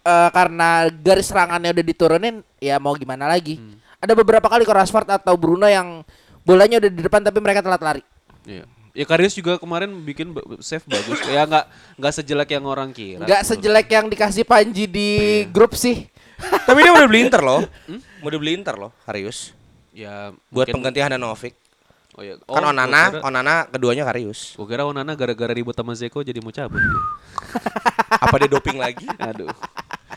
eh, karena garis serangannya udah diturunin ya mau gimana lagi ada beberapa kali ke Rashford atau Bruno yang bolanya udah di depan tapi mereka telat lari Iya. Ya Karius juga kemarin bikin save bagus. Ya nggak nggak sejelek yang orang kira. nggak sejelek yang dikasih Panji di grup sih Tapi dia udah beli Inter loh. Mau dibeli Inter loh, Karius. Ya Buat pengganti Handanovic. Oh, iya. Kan Oh, Onana, gua kira- Onana keduanya Karius. Gua kira Onana gara-gara ribut sama Zeko jadi mau cabut. Apa dia doping lagi? Aduh.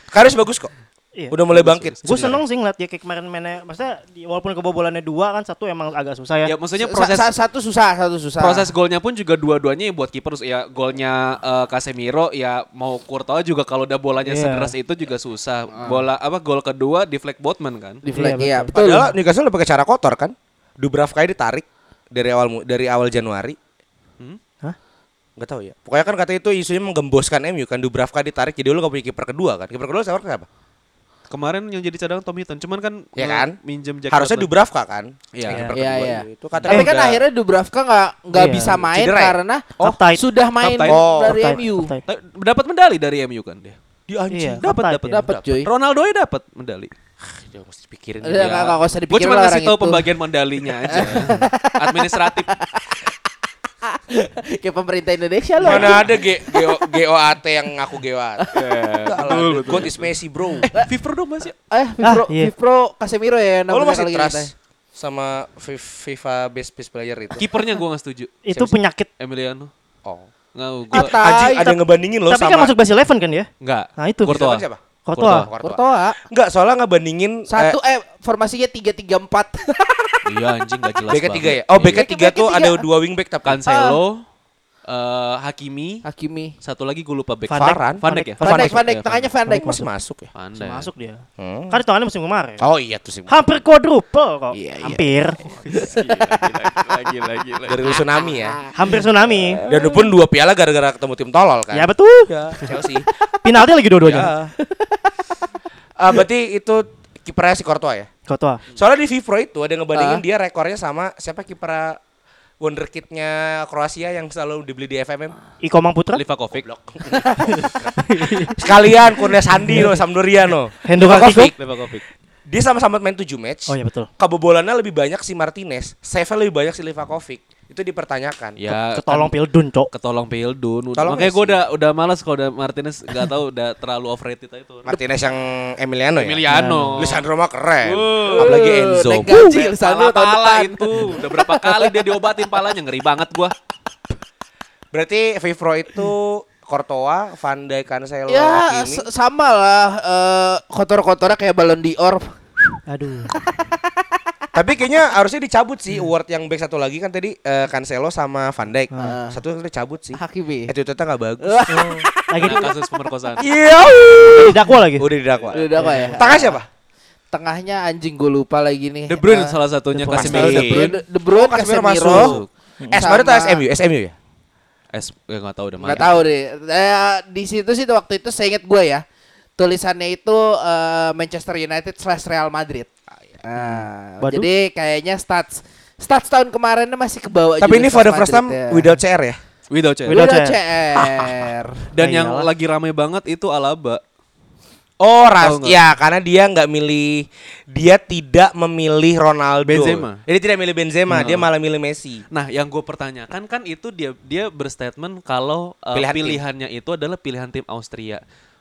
Karius bagus kok. Iya. Udah mulai bangkit. Gue seneng sih ngeliat dia kayak kemarin mainnya, maksudnya walaupun kebobolannya dua kan satu emang agak susah ya. Ya maksudnya proses sa- satu susah satu susah proses golnya pun juga dua-duanya ya buat kiper ya golnya eh, Casemiro ya mau Courtois juga kalau udah bolanya Iya. sederas itu juga susah. Bola apa gol kedua di flag Botman kan. di flag Iya, iya betul. betul, Padahal Newcastle udah pakai cara kotor kan. Dubravka ditarik dari awal mu- dari awal Januari. Hmm? Hah? Gak tahu ya. Pokoknya kan kata itu isunya menggemboskan MU kan Dubravka ditarik jadi lu gak punya kiper kedua kan. Kiper kedua siapa siapa? Kemarin yang jadi cadangan Tom Hinton cuman kan Ya eh, kan? minjem Jack Harusnya Butland. Dubravka kan. Iya. Iya, iya. Itu katanya tapi kan udah- akhirnya Dubravka nggak nggak Iya. bisa main Cedera ya? karena Oh, sudah main. Oh, dari MU. Ta- dapat medali dari MU kan dia. di anjing. Iya, Dapat dapat ya. dapat cuy Ronaldo ya dapat medali. Dia mesti pikirin. Udah nggak nggak usah Gue dipikirin cuma lah ngasih orang tahu itu. pembagian medalinya aja. Administratif. kayak pemerintah Indonesia loh Mana ada G GO, GOAT yang ngaku GOAT. betul. God is Messi, bro. Fever dong masih. eh Vipro, Ah, iya. Vipro Casemiro ya Oh, lu namanya masih trust kita. sama Fi- FIFA best best player itu? Kipernya gue gak setuju. Itu penyakit. Emiliano. Oh. Nggak, gue Kita Anjing ada yang ngebandingin loh Tapi sama kan masuk base eleven kan ya? Enggak. Nah, itu. Courtois. siapa? Courtois. Courtois Enggak, soalnya ngebandingin satu eh formasinya tiga tiga empat Iya anjing gak jelas BK banget. 3 ya? Oh, BK Iya. 3 tuh ada tiga. dua wingback tapi Cancelo, eh, Hakimi, Hakimi satu lagi gue lupa back. Van Dijk. Varane. Van Dijk ya? Van Dijk. Van Dijk Ya, tengahnya Van Dijk masih masuk ya? Van Dijk. masuk dia. Hmm. Kan hitungannya musim kemarin. Oh iya tuh sih. Hampir quadruple kok. Iya, iya. Hampir. Lagi lagi lagi. Dari tsunami ya. Hampir tsunami. Dan pun dua piala gara-gara ketemu tim tolol kan. Ya betul. Ya, Chelsea. Penalti lagi dua-duanya. ya. Ah, berarti itu kipernya si Courtois ya? Courtois. Soalnya di Vipro itu ada yang ngebandingin Ah. dia rekornya sama siapa kiper wonderkidnya Kroasia yang selalu dibeli di FMM. Iko Mang Putra. Livakovic. Sekalian Kurnia Sandi no Sampdoria no. Hendo Livakovic. Livakovic. Dia sama-sama main 7 match. Oh iya betul. Kebobolannya lebih banyak si Martinez, save-nya lebih banyak si Livakovic. Itu dipertanyakan. Ya Ketolong kan Pildun, Cok. ketolong Pildun. Tolong Makanya gue udah udah malas kalau udah Martinez nggak tahu udah terlalu overrated aja itu. Martinez yang Emiliano ya. Emiliano. Lisandro mah keren. Wow. Apalagi Enzo. naik gaji Lisandro depan. itu udah berapa kali dia diobatin palanya ngeri banget gua. Berarti Vipro itu Courtois, Van Dijk, Cancelo, Ya Hakimi. sama lah eh, kotor-kotornya kayak balon dior. Aduh. Tapi kayaknya harusnya dicabut sih award yang back satu lagi kan tadi eh, Cancelo sama Van Dijk. Ah. Satu itu dicabut sih. Hakimi. Attitude-nya nggak bagus. Lagi Kena kasus pemerkosaan. Iya. didakwa lagi. Udah didakwa. Udah apa ya? Tengah siapa? Tengahnya anjing gue lupa lagi nih. De Bruyne Eh, salah satunya De Bruyne. Casemiro. De Bruyne, De Bruyne, Oh, Casemiro Casemiro. masuk. S baru tuh SMU, SMU ya? Es ya nggak tahu udah Nggak tahu deh. Eh, di situ sih waktu itu saya ingat gue ya. Tulisannya itu eh, Manchester United slash Real Madrid. Ah, Waduh. jadi kayaknya stats stats tahun kemarin masih ke bawah Tapi juga ini for the first time ya. without CR ya? Without Chelsea. Without Without CR. CR. Dan Ya yang iyalah. lagi rame banget itu Alaba. Oh, ras, ya karena dia nggak milih, dia tidak memilih Ronaldo. Benzema. Jadi tidak milih Benzema, dia malah milih Messi. Nah, yang gue pertanyakan kan itu dia dia berstatement kalau uh, Pilihan tim. pilihannya itu adalah pilihan tim Austria.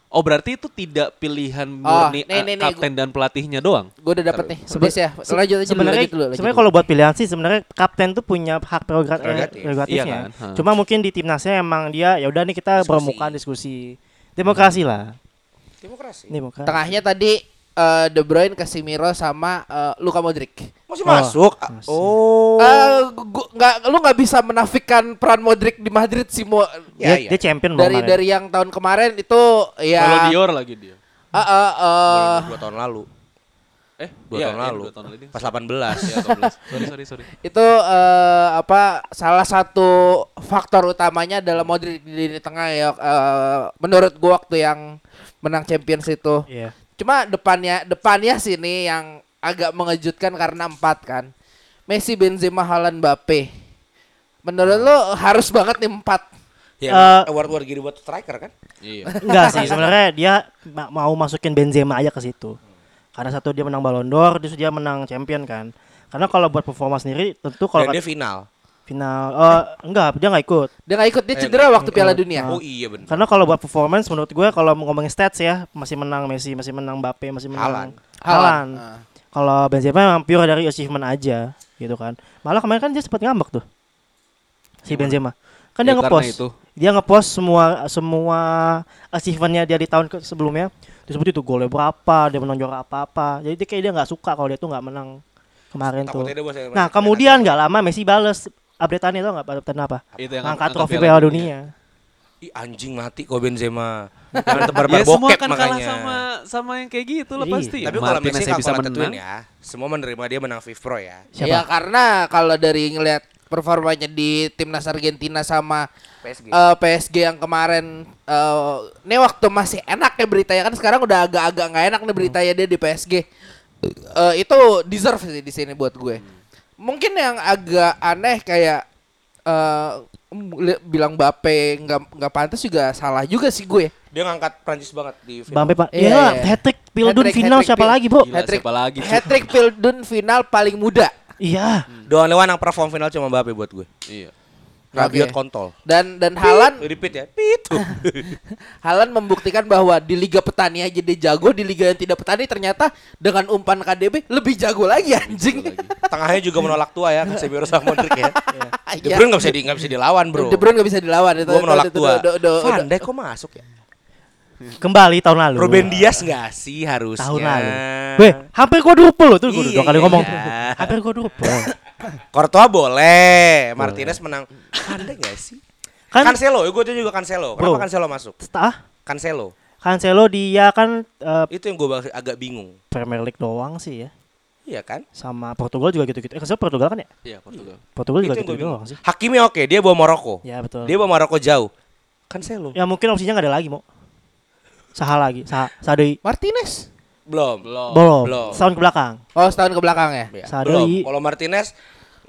Oh berarti itu tidak pilihan Oh, murni nih, uh, nih, nih, kapten dan pelatihnya doang. Gue udah dapet nih. Sebes ya. Se- Lanjut sebenarnya sebenarnya kalau buat pilihan sih sebenarnya kapten tuh punya hak prerogat- eh, Prerogatif. prerogatifnya. Iya kan? Ha. Cuma mungkin di timnasnya emang dia ya udah nih kita Diskusi. bermukaan diskusi. Demokrasi lah. Demokrasi. Demokrasi. Tengahnya tadi eh, De Bruyne, Casemiro sama eh, Luka Modric. Masih Oh, masuk. masih. Oh. Eh, gua lu nggak bisa menafikan peran Modric di Madrid sih Mo. Ya, dia, iya. dia champion dari kemarin. dari yang tahun kemarin itu Kalau ya Dior lagi dia. eh, eh, eh, dua tahun lalu. Eh, Dua iya, tahun iya, lalu. dua tahun lalu. Pas 18. Iya, 12. sorry, sorry, sorry. Itu eh, apa salah satu faktor utamanya adalah Modric di lini tengah ya. eh, menurut gua waktu yang menang Champions itu. Iya. Cuma depannya depannya sini yang agak mengejutkan karena empat kan. Messi, Benzema, Haaland, Mbappe. Menurut lo harus banget nih empat. Ya, Eh, award-award gini buat striker kan? Iya. Enggak sih sebenarnya dia ma- mau masukin Benzema aja ke situ. Karena satu dia menang Ballon d'Or, terus dia menang Champion kan. Karena kalau buat performa sendiri tentu kalau dia final. Final eh enggak dia nggak ikut. Dia nggak ikut, dia cedera waktu Piala Dunia. Oh iya benar. Karena kalau buat performance menurut gue kalau mau ngomongin stats ya masih menang Messi, masih menang Mbappe, masih menang Haaland. Haaland. Ah. Kalau Benzema memang pure dari achievement aja gitu kan. Malah kemarin kan dia sempat ngambek tuh. Si Benzema. Kan dia Ya, karena ngepost. itu. Dia ngepost semua semua achievementnya dia di tahun ke- sebelumnya. Disebut itu golnya berapa, dia menang juara apa-apa. Jadi dia kayak dia nggak suka kalau dia tuh nggak menang kemarin tuh. Dia bos- Nah, kemudian nggak lama Messi bales updateannya tau nggak updatean apa? Itu yang Angkat trofi Piala Dunia. Dunia. Ih, anjing mati kok Benzema. Jangan tebar-tebar Ya semua kan kalah makanya. sama sama yang kayak gitu lah Iya. pasti. Tapi kalau Martinez Messi yang bisa kalau menang. ya, semua menerima dia menang FIFA Pro ya. Siapa? Ya karena kalau dari ngelihat performanya di timnas Argentina sama PSG. eh, PSG yang kemarin eh ini waktu masih enak ya beritanya kan sekarang udah agak-agak nggak enak nih beritanya dia di PSG. Eh, itu deserve sih di sini buat gue. Mungkin yang agak aneh kayak eh li- bilang Bape nggak nggak pantas juga salah juga sih gue. Dia ngangkat Prancis banget di film. Bampe Pak. Iya, Iya, iya. hat-trick Pildun Hat-trick, final siapa lagi, Bro? Gila, Hat-trick- siapa lagi? cuy? Hat-trick Pildun final paling muda. Iya. Doang lewat yang perform final cuma Mbappe buat gue. Iya. Rabiot Oke. kontol. Dan dan Halan Repeat ya. Pit. Halan membuktikan bahwa di Liga Petani aja dia jago, di Liga yang tidak petani ternyata dengan umpan KDB lebih jago lagi anjing. Tengahnya juga menolak tua ya, Casemiro sama Modric ya. De Iya. Bruyne nggak bisa di nggak bisa dilawan, Bro. De Bruyne gak bisa dilawan itu. Gue menolak tua. udah- udah- Van Dijk kok masuk ya? Kembali tahun lalu. Ruben Dias nggak sih harusnya? tahun lalu. Weh, hampir quadruple loh tuh gue Iya, dua kali ngomong. iya. Hampir quadruple. Courtois boleh, Martinez menang. Van Dijk nggak sih? Kan Cancelo, gue tuh juga Cancelo. Kenapa Bro. Cancelo masuk? ah, Cancelo. Cancelo dia kan eh, Itu yang gue agak bingung. Premier League doang sih ya. Iya kan? Sama Portugal juga gitu-gitu. Eh, Cancelo Portugal kan ya? Iya, Portugal. Portugal itu juga yang gue gitu bingung. doang sih. Hakimi oke, dia bawa Maroko. Ya betul. Dia bawa Maroko jauh. Cancelo. Ya mungkin opsinya nggak ada lagi, mau. Saha lagi, Saha, Sadoi. Martinez. Belum. Belum. Belum. belum. Setahun ke belakang. Oh, setahun ke belakang ya. Ya, Sadoi. belum. Kalau Martinez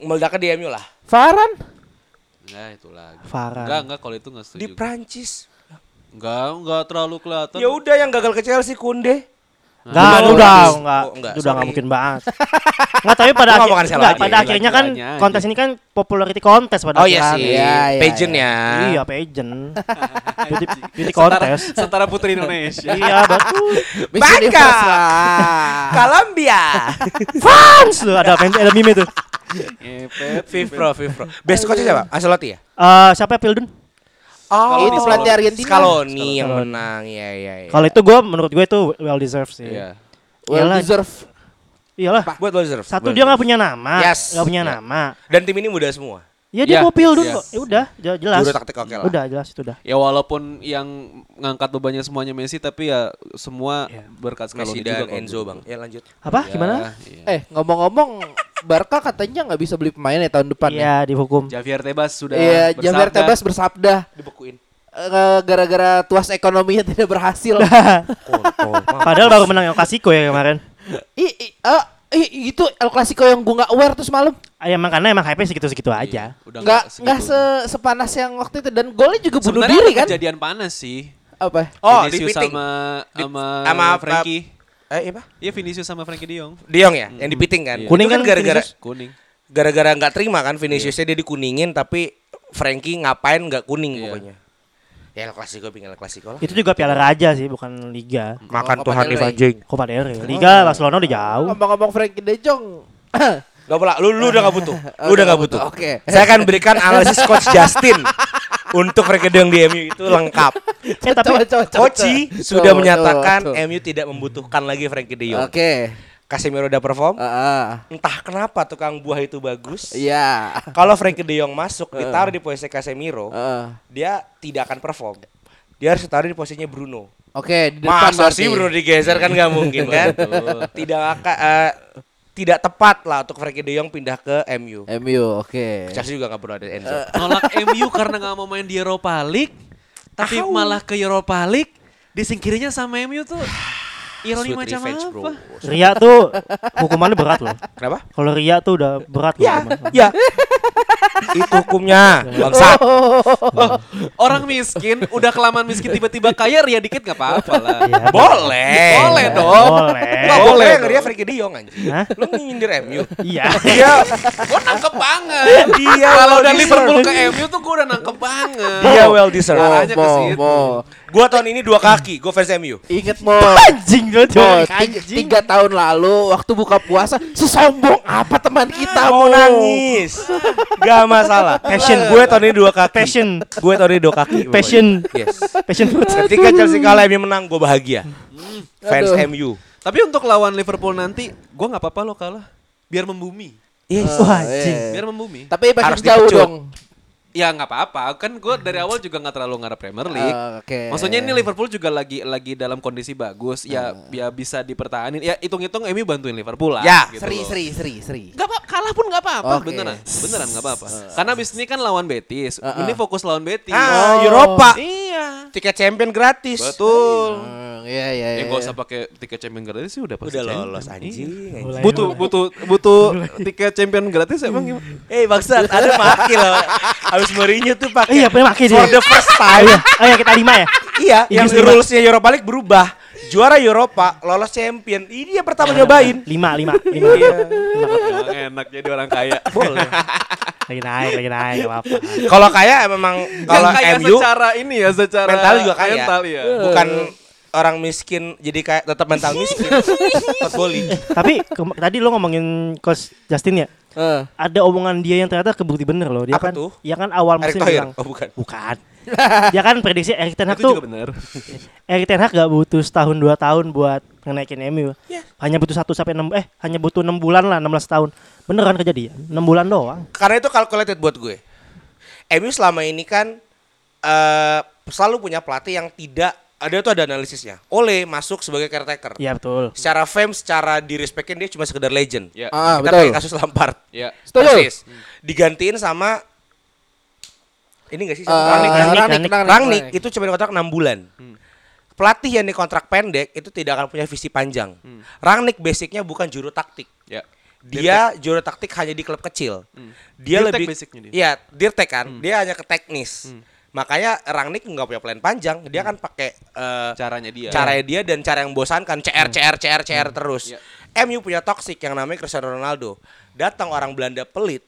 meledaknya di MU lah. Varane. Enggak itu lagi. Varane. Enggak, enggak kalau itu enggak setuju. Di. Prancis. Enggak, enggak terlalu kelihatan. Ya udah yang gagal ke Chelsea Kunde. Enggak, Lima udah, enggak. Oh, enggak, Itu udah enggak mungkin banget. Enggak, tapi pada akhir, enggak, pada lagi- akhirnya kan aja. kontes ini kan popularity contest pada Oh iya akhirnya. sih. Iya, iya, Pageant iya. ya. Iya, pageant. Beauty, beauty Setara, contest. setara putri Indonesia. iya, betul. Bangka. Colombia. Fans tuh ada ada meme itu. Fifro, Fifro. Best coach siapa? Ancelotti ya? Eh, siapa ya Pildun? Oh, itu pelatih Argentina. Scaloni yang menang. Iya, iya, iya. Kalau itu gua menurut gue itu well deserved sih. Iya. Well Iyalah. deserve. Iyalah. buat lo deserve. Satu dia nggak punya nama, Yes. nggak punya Ya. nama. Dan tim ini muda semua. Ya dia mau Pildun yes. kok. Ya udah, je- jelas. Juru taktik oke lah. Udah jelas itu udah. Ya walaupun yang ngangkat bebannya semuanya Messi tapi ya semua Iya. berkat Messi Scaloni dan juga kalau Enzo, menurut Bang. Ya lanjut. Apa? Ya, Gimana? iya. Eh, ngomong-ngomong Barca katanya nggak bisa beli pemain ya tahun depan ya. Iya, dihukum. Javier Tebas sudah Iya, Javier bersabda. Tebas bersabda Dibekuin. eh, gara-gara tuas ekonominya tidak berhasil. Padahal baru menang El Clasico ya kemarin. Ih, ih, eh, ih, itu El Clasico yang gua nggak aware tuh semalam. Ah, emang karena emang hype segitu-segitu aja. Iya, udah Nggak nggak se sepanas yang waktu itu dan golnya juga bunuh Sebenarnya diri kan? kejadian panas sih. Apa? Oh, di Vinicius sama sama sama apa- Frankie. Eh, iya, apa? Iya Vinicius sama Frankie De Jong. Diong ya, yang di piting kan. Iya. Kuning kan kan gara-gara? Kuning. gara-gara nggak terima kan Viniciusnya dia dikuningin tapi Frankie ngapain nggak kuning Iya. pokoknya. Ya El Clasico pingin El Clasico lah. Itu juga Piala Raja sih, bukan Liga. Makan Oh, del Rey. anjing. Copa del Rey. Liga Barcelona udah jauh. Ngomong-ngomong Frankie De Jong. Gak boleh, lu, lu udah gak butuh. Lu udah gak butuh. Oke. Saya akan berikan analisis coach Justin untuk Frankie De Jong di MU itu lengkap. Eh tapi Koci sudah menyatakan. MU tidak membutuhkan lagi Frankie De Jong. Oke. Casemiro udah perform. Ah, ah. Entah kenapa tukang buah itu bagus. Iya. Kalau Frankie De Jong masuk ditaruh di posisi Casemiro, Heeh. dia tidak akan perform. Dia harus ditaruh di posisinya Bruno. Oke, di depan Masa berarti. sih Bruno digeser kan nggak mungkin kan? tidak akan eh, tidak tepat lah untuk Frankie De Jong pindah ke MU. MU, oke. Chelsea juga nggak perlu ada Enzo. Nolak MU karena nggak mau main di Europa League, tapi malah ke Europa League disingkirinya sama MU tuh ironi Sweet macam revenge, apa? bro. Ria tuh hukumannya berat loh. Kenapa? Kalau Ria tuh udah berat loh. Ya, ya. Itu hukumnya. Bangsat. Orang miskin udah kelamaan miskin tiba-tiba kaya ria dikit nggak apa-apa lah. Iya. Boleh. Boleh dong. Boleh. Nggak boleh dong. Frankie De Jong anjing. Lu nyindir MU. Iya. Dia Gue nangkep banget. Dia Kalau deserved. Liverpool ke MU tuh gue udah nangkep banget. dia well deserved. Arahnya ke situ. Gua tahun ini dua kaki, gua fans MU. Ingat Mo. Anjing. Mo, tiga, tahun lalu waktu buka puasa sesombong apa teman kita Mau nangis. Gak masalah. Passion. Gue tahun ini dua kaki. Passion. Gue tahun ini dua kaki. Passion. Yes. Passion. Ketika Chelsea kalah MU menang, gue bahagia. Fans Aduh. MU. Tapi untuk lawan Liverpool nanti, gue nggak apa-apa lo kalah. Biar membumi. Yes. Wah, anjing. Biar membumi. Tapi Harus jauh dipecut. dong. Ya nggak apa-apa. Kan gue dari awal juga nggak terlalu ngarep Premier League. Eh, Oke. Maksudnya ini Liverpool juga lagi lagi dalam kondisi bagus. Ya, ya bisa dipertahanin. Ya hitung-hitung MU bantuin Liverpool lah. Ya. gitu Seri, loh. seri, seri, seri. Gak apa, kalah pun gak apa-apa Oke. beneran, beneran gak apa-apa. Karena abis ini kan lawan Betis, Uh-uh. ini fokus lawan Betis. Ah, Eropa. Iya, Tiket champion gratis. betul. Hmm, Iya, iya, Ya iya. nggak usah pakai tiket champion gratis sih udah pasti Udah champion. lolos Iya. anjing. Butuh butuh butuh tiket champion gratis emang gimana? Eh bangsat, ada maki loh. Habis Mourinho tuh pakai Iya, punya maki for dia. the first time. Oh iya kita lima ya. Iya, yang rulesnya Europa League berubah. Juara Eropa, lolos champion. Ini dia pertama nyobain. Lima, lima, lima. Iya. Emang enak jadi orang kaya. Boleh. Lagi naik, lagi naik, gak apa-apa. Kalau kaya memang kalau MU secara ini ya, secara mental juga kaya. Mental ya. bukan orang miskin jadi kayak tetap mental miskin. Tot boli. Tapi ke- tadi lo ngomongin coach Justin ya. Eh, Ada omongan dia yang ternyata kebukti bener loh. Dia Apa kan, tuh? Ya kan awal musim bilang. Oh bukan. Bukan. dia kan prediksi Erik Ten Hag Itu tuh juga benar. Erik Ten Hag gak butuh setahun dua tahun buat ngenaikin MU. Iya. Hanya butuh satu sampai enam eh hanya butuh enam bulan lah 16 tahun. Beneran kejadian. 6 bulan doang. Karena itu calculated buat gue. MU selama ini kan eh selalu punya pelatih yang tidak ada tuh ada analisisnya. Ole masuk sebagai caretaker. Iya betul. Secara fame, secara di respectin dia cuma sekedar legend. Ya. Ah, Kita betul. kayak kasus Lampard. Ya. Setuju. Persis. Digantiin sama ini gak sih? Eh, Rangnick. Rangnick, Rangnick, Rangnick. Rangnick, Rangnick Rangnick. itu cuma dikontrak 6 bulan. Pelatih yang dikontrak pendek itu tidak akan punya visi panjang. Rangnick basicnya bukan juru taktik. Ya. Dia juru taktik hanya di klub kecil. Dia Dirtek lebih basicnya dia. Iya, dirtek kan. Dia hanya ke teknis. Makanya Rangnick nggak punya plan panjang. Dia kan pakai eh, Caranya dia. caranya dia dan cara yang membosankan CR CR CR CR terus. Iya. MU punya toxic yang namanya Cristiano Ronaldo. Datang orang Belanda pelit,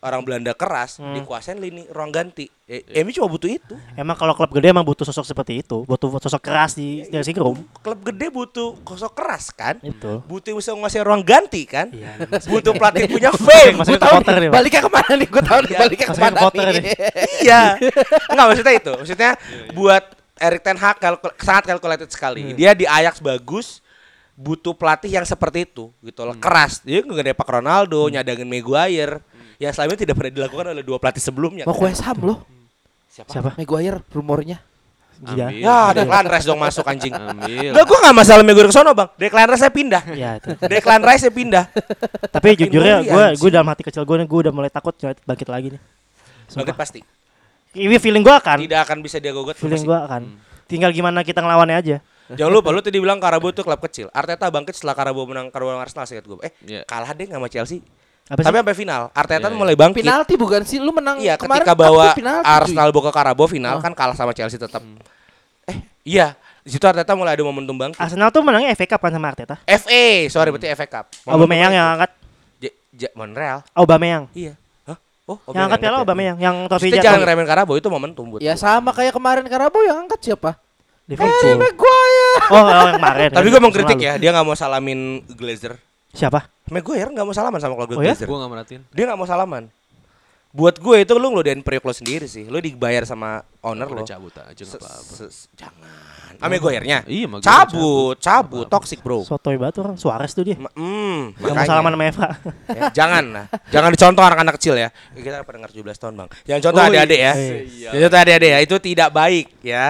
orang Belanda keras, dikuasain lini ruang ganti. Eh, Iya. MU cuma butuh itu. Emang kalau klub gede emang butuh sosok seperti itu, butuh sosok keras di dressing room. Klub gede butuh kosong keras kan? Itu. Butuh bisa nguasain ruang ganti kan? Iya. butuh pelatih punya fame. Maksudnya tahu nih, baliknya ke mana nih? Gue tahu nih, baliknya ke mana nih? nih. iya. Enggak maksudnya itu. Maksudnya buat Erik Ten Hag kalkul- sangat calculated sekali. Dia di Ajax bagus butuh pelatih yang seperti itu gitu loh. Keras. Dia nggak pak Ronaldo, nyadangin Maguire. Yang selama ini tidak pernah dilakukan oleh dua pelatih sebelumnya. Mau West Ham loh. Siapa? Maguire rumornya. Ambil. Ya, Declan Rice dong masuk anjing. Ambil. Enggak, gua enggak masalah Maguire ke sono, Bang. Declan Rice saya pindah. Iya itu. Declan Rice saya pindah. Tapi jujur ya, Murray, gue gue dalam hati kecil gue gue udah mulai takut United bangkit lagi nih. Bangkit Sumpah. pasti. Ini feeling gue akan, Tidak akan bisa dia gogot. feeling gue akan. Tinggal gimana kita ngelawannya aja. Jangan lupa lu tadi bilang Karabo itu klub kecil. Arteta bangkit setelah Karabo menang Karabo Arsenal seingat gue. Eh, Iya. kalah deh sama Chelsea. Apa sih? Tapi sampai final. Arteta Iya, mulai bangkit. Penalti bukan sih? Lu menang Iya, kemarin ketika bawa penalti. Arsenal bawa ke Karabo final Oh. kan kalah sama Chelsea tetap. Eh, iya. Di situ Arteta mulai ada momentum bangkit. Arsenal tuh menangnya FA Cup kan sama Arteta. FA, sorry berarti FA Cup. Aubameyang yang angkat J- J- Monreal. Aubameyang. Iya. Hah? Oh, Yang angkat piala ya? Aubameyang yang trofi Maksudnya jatuh. jangan remehin Karabo itu momentum buat. Ya sama kayak kemarin Karabo yang angkat siapa? Liverpool. Maguire. Oh, oh, yang kemarin. Tapi gue mau kritik ya, dia nggak mau salamin Glazer. Siapa? Maguire nggak mau salaman sama keluarga Oh ya? Glazer. Gue gak merhatiin. Dia nggak mau salaman. Buat gue itu lu ngeludain periuk lo sendiri sih. Lu dibayar sama owner lo. Cabut aja nggak apa-apa. se- Jangan. Ame Goyernya. Iya, Maguire cabut, cabut, toxic bro. Sotoy banget orang Suarez tuh dia. Hmm, Gak mau salaman sama Eva. Ya, jangan lah. Jangan dicontoh anak-anak kecil ya. Ya, Kita pendengar 17 tahun, Bang. Jangan contoh Oh, adik-adik ya. iya. Jangan contoh adik-adik ya. Itu tidak baik ya.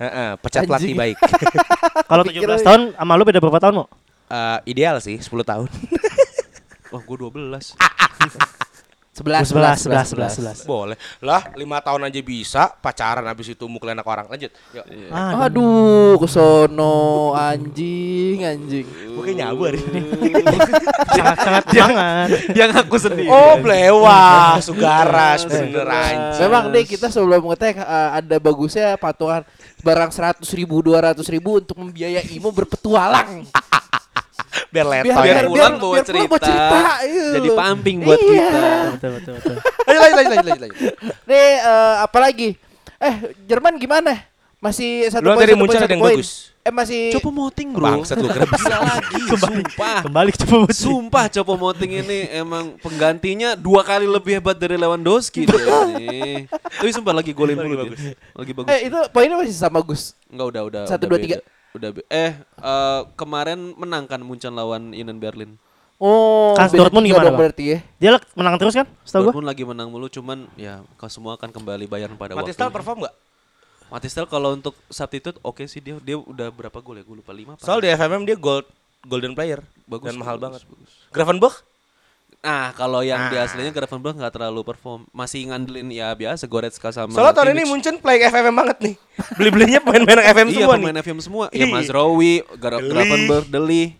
Heeh, pecat pelatih baik. Kalau Pikir 17 aja. tahun sama lu beda berapa tahun, Mo? Eh, ideal sih 10 tahun. Wah, gue 12. Sebelas, 11, 11, 11, 11. Boleh. Lah, 5 tahun aja bisa pacaran habis itu mukul anak orang. Lanjut. Yuk. Ah, Aduh, kesono anjing, anjing. Gue kayak nyabu hari ini. sangat-sangat semangat. Dia ngaku sendiri. Oh, blewah, Sugaras bener anjing. Memang deh kita sebelum ngetek eh, ada bagusnya patungan barang seratus ribu, dua ratus ribu untuk membiayai Imo berpetualang. Biar Biar- leto Biar ya. pulang bawa biar pulang cerita. bawa cerita, iya. Jadi pumping buat Iya. kita. Betul, betul, betul. Lanjut, lanjut, lanjut, lanjut. Nih, eh, apa lagi? Eh, Jerman gimana? Masih satu poin, dari satu Munchen poin, ada satu yang poin. bagus. Eh masih Copo Moting bro. Bangsat lu kira bisa. Lagi. Sumpah. Kembali ke coba Muti. Sumpah Copo Moting ini emang penggantinya dua kali lebih hebat dari Lewandowski dia ini. Tapi sumpah lagi golin mulu dia. Lagi bagus. Eh itu poinnya masih sama Gus. Enggak udah udah. Satu, dua, beda. tiga. Udah eh eh, kemarin menang kan Munchen lawan Union Berlin. Oh, beda Dortmund gimana, dong berarti ya? Dia menang terus kan? Setahu gua. Dortmund lagi menang mulu cuman ya kau semua akan kembali bayar pada waktu. style perform gak? Matistel kalau untuk substitute oke sih dia dia udah berapa gol ya? Gue lupa 5 apa. Soal di FMM dia gold golden player bagus dan mahal bagus, banget. bagus. Gravenberch Nah, kalau yang di Ah. aslinya Gravenberch nggak terlalu perform. Masih ngandelin ya biasa Goretzka sama Soalnya tahun ini. Munchen play FMM banget nih. Beli-belinya pemain-pemain FM Iya, semua pemain nih. FM semua. Iya. Ya Mas Rowi, Gra Deli.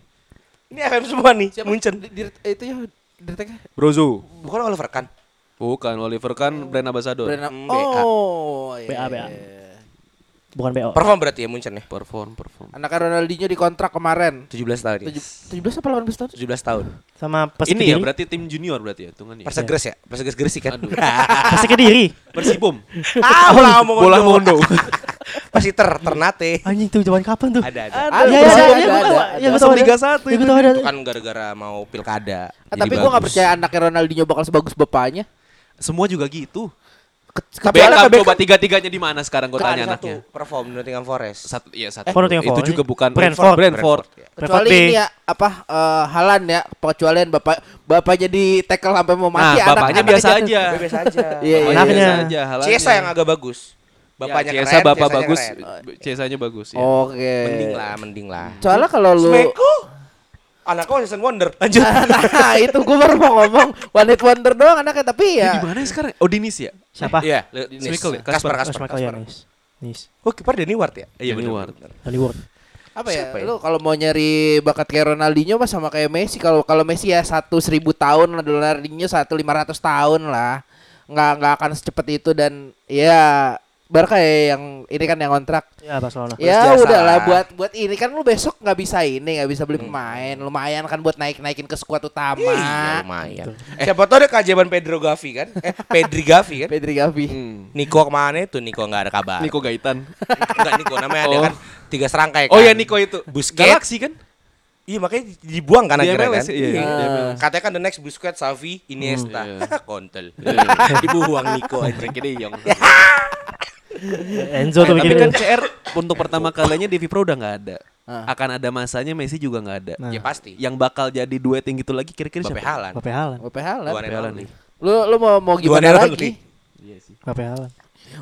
Ini FM semua nih. Munchen. Di, di- itu ya direknya Brozo. Bukan Oliver kan? Bukan Oliver kan brand ambassador. Brand Hmm, BA. Oh, iya. BA, BA. Bukan BO. Perform berarti ya Munchen ya. Perform, perform. Anak Ronaldinho dikontrak kemarin. 17 tahun ya. Tujuh- 17 apa 18 tahun? 17 tahun. Sama Persik Ini ya berarti tim junior berarti ya hitungannya. Persegres ya? Persegres Gresik kan? Aduh. Persik Kediri. Persibom. ah, bola ngomong Bola Mondo. Pasti ter Ternate. Anjing tuh zaman kapan tuh? Ada ada. Ada, Iya, iya, ada, iya, ada, iya, gua ada, tahu. Liga 1 Iya, gua tahu ada. Itu kan gara-gara mau pilkada. Ah, tapi gua nggak bagus. percaya anaknya Ronaldinho bakal sebagus bapaknya. Semua juga gitu. Tapi Beckham anaknya coba tiga-tiganya di mana sekarang gue tanya ada satu anaknya. perform di Nottingham Forest. Satu iya satu. Oh, Nottingham itu Forest. juga bukan Brentford. Brentford. ya. kecuali Brentford ini ya apa eh, Halan ya pengecualian bapak bapak jadi tackle sampai mau mati Nah, anak- bapaknya anaknya biasa aja. Biasa aja. Iya, iya. Anaknya. biasa aja. halannya. Ciesa yang agak bagus. Bapaknya ya, keren, Ciesa bapak bagus, keren. Ciesanya bagus ya. Oke. Mending lah, mending lah. Soalnya kalau lu Smeko. Anakku season wonder. Lanjut. nah itu gue baru mau ngomong one hit wonder doang anaknya tapi Di ya mana ya sekarang? Oh Dinis ya? Siapa? Iya, Schmeichel ya? Kasper, Mas Kasper, Michael ya, Kasper. Nis. Nis. Oh, kiper Danny Ward ya? Iya, bener, Ward. bener. Hollywood. apa ya, Siapa ya? lu kalau mau nyari bakat kayak Ronaldinho mah sama kayak Messi kalau kalau Messi ya satu seribu tahun Ronaldinho satu lima ratus tahun lah nggak nggak akan secepat itu dan ya Barca ya yang ini kan yang kontrak Ya Barcelona. ya jasa udahlah lah. buat buat ini kan lu besok nggak bisa ini nggak bisa beli pemain lumayan kan buat naik naikin ke skuad utama Iya, lumayan. Eh, siapa tahu ada keajaiban Pedro Gavi kan? Eh, Pedri Gavi kan? Pedri Gavi Hmm. Niko ke mana itu? Niko nggak ada kabar. Niko Gaitan. Enggak Niko namanya ada Oh. kan tiga serangkai Oh kan? ya Niko itu. Busquets. Galaxy kan? Iya makanya dibuang kan Di akhirnya MLS, kan? iya, iya. Katanya kan the next Busquets, Xavi, Iniesta. iya. Kontol. dibuang Niko aja. Frankie De Jong. Enzo tuh Tapi bikin kan CR untuk pertama kalinya di Vipro udah nggak ada. Ah. Akan ada masanya Messi juga nggak ada. Nah. Ya pasti. Yang bakal jadi duet yang gitu lagi kira-kira Bape siapa? Halan. Bape Halan. Bape Haaland. Dua Halan Ronaldo. nih. lu lu mau mau gimana lagi. Iya sih. Bape Halan.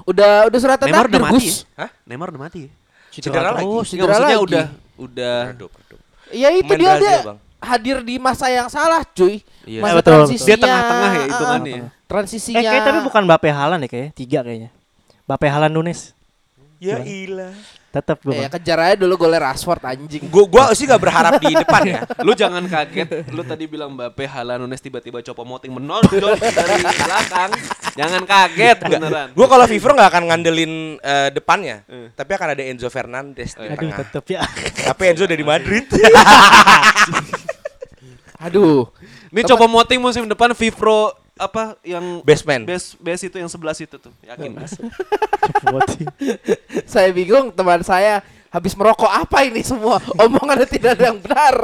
udah udah suratan Neymar udah mati. Ya? Neymar udah mati. Cedera lagi. Oh, cedera lagi. udah udah Redup, redup. Ya itu dia Brazil, dia Bang. hadir di masa yang salah, cuy. Iya. Masa Eh, betul, transisinya. Dia tengah-tengah ya ah, hitungannya. ah, Transisinya. Eh kayak tapi bukan Bape Halan deh kayaknya. Tiga kayaknya. Bape Halan Nunes. Ya ilah. Tetap gue. Ya kejar aja dulu golnya Rashford anjing. Gua gua sih gak berharap di depan ya. Lu jangan kaget. Lu tadi bilang Mbappe, Halan, Nunes tiba-tiba Copo Moting menonjol dari belakang. Jangan kaget beneran. Gua kalau Fever nggak akan ngandelin eh, depannya, tapi akan ada Enzo Fernandez di Aduh tengah. tetep ya. Tapi Enzo dari Madrid. Aduh. Ini Copo Moting musim depan Vipro apa yang Baseman. base base itu yang sebelas itu tuh. Yakin mas? Saya bingung teman saya habis merokok apa ini semua? Omongannya tidak ada yang benar.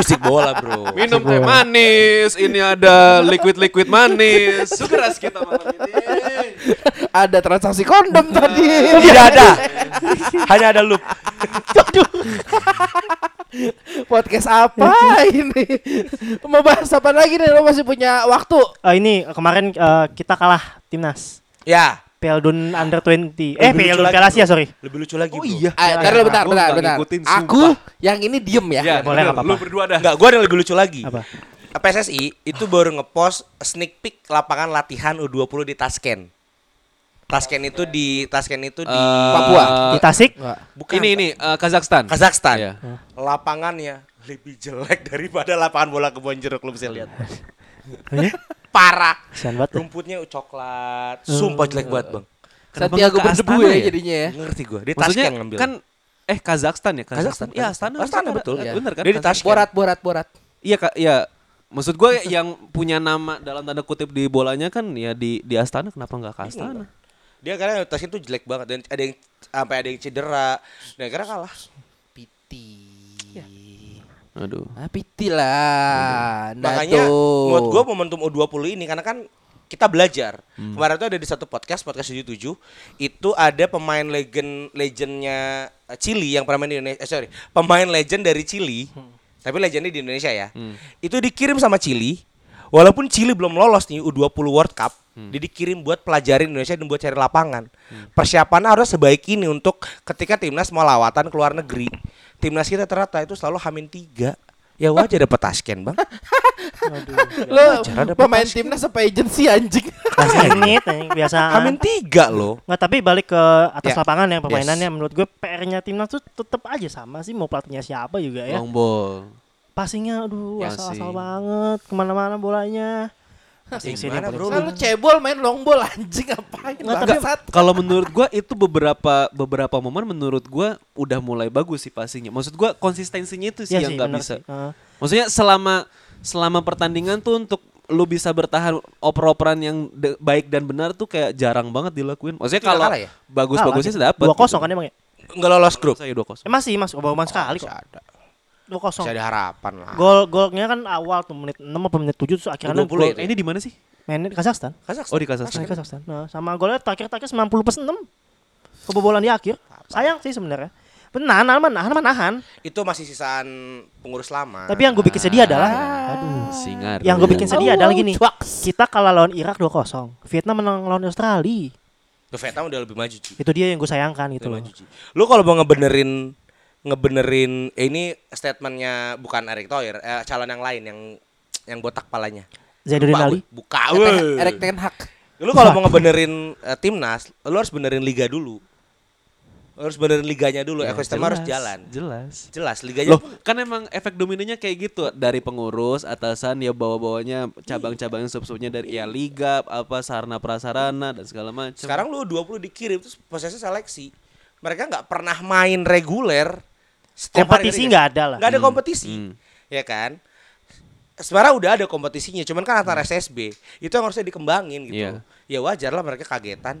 Bisik bola, Bro. Minum teh manis, ini ada liquid-liquid manis. Sugeras kita malam ini. ada transaksi kondom tadi. Tidak ada. Hanya ada loop. Podcast apa ini? Mau bahas apa lagi nih? Lo masih punya waktu? Eh, ini kemarin eh, kita kalah timnas. Ya. Piala Dun Under 20. Eh, lucu Piala Asia, sorry. Lebih lucu lagi, Oh iya. Ah, ntar lu bentar, Aku bentar, nggak bentar. ngikutin, Aku yang ini diem ya. Ya, boleh, nggak Lu apa-apa. berdua dah. Enggak, gua ada yang lebih lucu lagi. Apa? PSSI itu baru ngepost sneak peek lapangan latihan U20 di Tasken. Tasken itu di Tasken itu di Eh, Papua. Di Tasik. Bukan Ini ini eh, Kazakhstan. Kazakhstan. Iya. Lapangannya lebih jelek daripada lapangan bola kebon jeruk lu bisa lihat. Parah. Kasihan banget. ya. Rumputnya coklat. Sumpah jelek banget, Bang. Kenapa Santiago berdebu Astana ya, ya? jadinya ya. Ngerti gua. Di Maksudnya Tasken ngambil. kan eh Kazakhstan ya Kazakhstan. Ya Astana. Astana, Astana, betul. Iya. Bener kan? Dia di. Tashkent. Borat, borat, borat. Iya kak, ya. Maksud gue yang punya nama dalam tanda kutip di bolanya kan ya di di Astana kenapa nggak ke Astana? Dia karena Tasken tuh jelek banget dan ada yang sampai ada yang cedera. Dan akhirnya kalah. Piti. Aduh. Ah, piti lah. Nah, Makanya tuh. menurut gue momentum U20 ini karena kan kita belajar. Hmm. Kemarin tuh ada di satu podcast, podcast 77, itu ada pemain legend legendnya eh, Chili yang pernah main di Indonesia. Eh, sorry, pemain legend dari Chili. Tapi legendnya di Indonesia ya. Hmm. Itu dikirim sama Chili. Walaupun Chili belum lolos nih U20 World Cup, Hmm. dia dikirim buat pelajarin Indonesia dan buat cari lapangan. Persiapannya harus sebaik ini untuk ketika timnas mau lawatan ke luar negeri. Timnas kita ternyata itu selalu hamin tiga. Ya wajar dapat tasken bang. Lo Wajar pemain timnas apa agensi anjing? Anjing, biasa. Hamin tiga loh. Nggak, tapi balik ke atas Ya. lapangan yang permainannya menurut gue PR-nya timnas tuh tetap aja sama sih mau pelatihnya siapa juga ya. Long ball. Passingnya aduh Ya asal-asal banget ke mana-mana bolanya. Passing sini paling bro? Lalu cebol main long ball anjing ngapain? Nggak, tapi-? Kalau menurut gua itu beberapa beberapa momen menurut gua udah mulai bagus sih passingnya. Maksud gua konsistensinya itu sih Iya yang nggak bisa. sih. Maksudnya selama selama pertandingan tuh untuk lu bisa bertahan oper-operan yang de- baik dan benar tuh kayak jarang banget dilakuin. Maksudnya kalau ya? bagus-bagusnya sih dapat. Dua kosong kan emang ya? Nggak lolos grup. Saya dua kosong. Eh, masih mas, Obama sekali kok. Ada. Dua kosong. Masih ada harapan lah. Gol golnya kan awal tuh menit 6 apa menit 7 terus akhirnya 20 gol itu. Eh, ini di mana sih? main di Kazakhstan. Kazakhstan. Oh di Kazakhstan. Kazakhstan. Nah, sama golnya terakhir-terakhir 90 plus 6. Kebobolan di akhir. Sayang sih sebenarnya. Benar, nahan, nahan, nahan, nahan. Itu masih sisaan pengurus lama. Tapi yang gue bikin sedih adalah Aduh, singar. yang gue bikin sedih Oh, adalah gini. cuaks. Kita kalah lawan Irak 2-0. Vietnam menang lawan Australia. Tuh Vietnam udah lebih maju cuy. Itu dia yang gue sayangkan gitu Lebih loh. maju. Lu kalau mau ngebenerin ngebenerin eh, ini statementnya bukan Erick Thohir, eh, calon yang lain yang yang botak palanya. Zainuddin Ali. Buka Eric Ten- Hag. Lu kalau mau ngebenerin eh, timnas, lu harus benerin liga dulu. Lu harus benerin liganya dulu, Ya, ekosistem harus jalan. Jelas. Jelas liganya Loh, kan emang efek dominonya kayak gitu dari pengurus, atasan ya bawa-bawanya cabang-cabang sub-subnya dari ya liga, apa sarana prasarana dan segala macam. Sekarang lu 20 dikirim terus prosesnya seleksi. Mereka nggak pernah main reguler. Setiap Kompetisi nggak ada lah. Nggak ada kompetisi. Hmm. Ya kan? Sebenarnya udah ada kompetisinya, cuman kan antar SSB. Itu yang harusnya dikembangin gitu. Iya. Ya wajar lah mereka kagetan.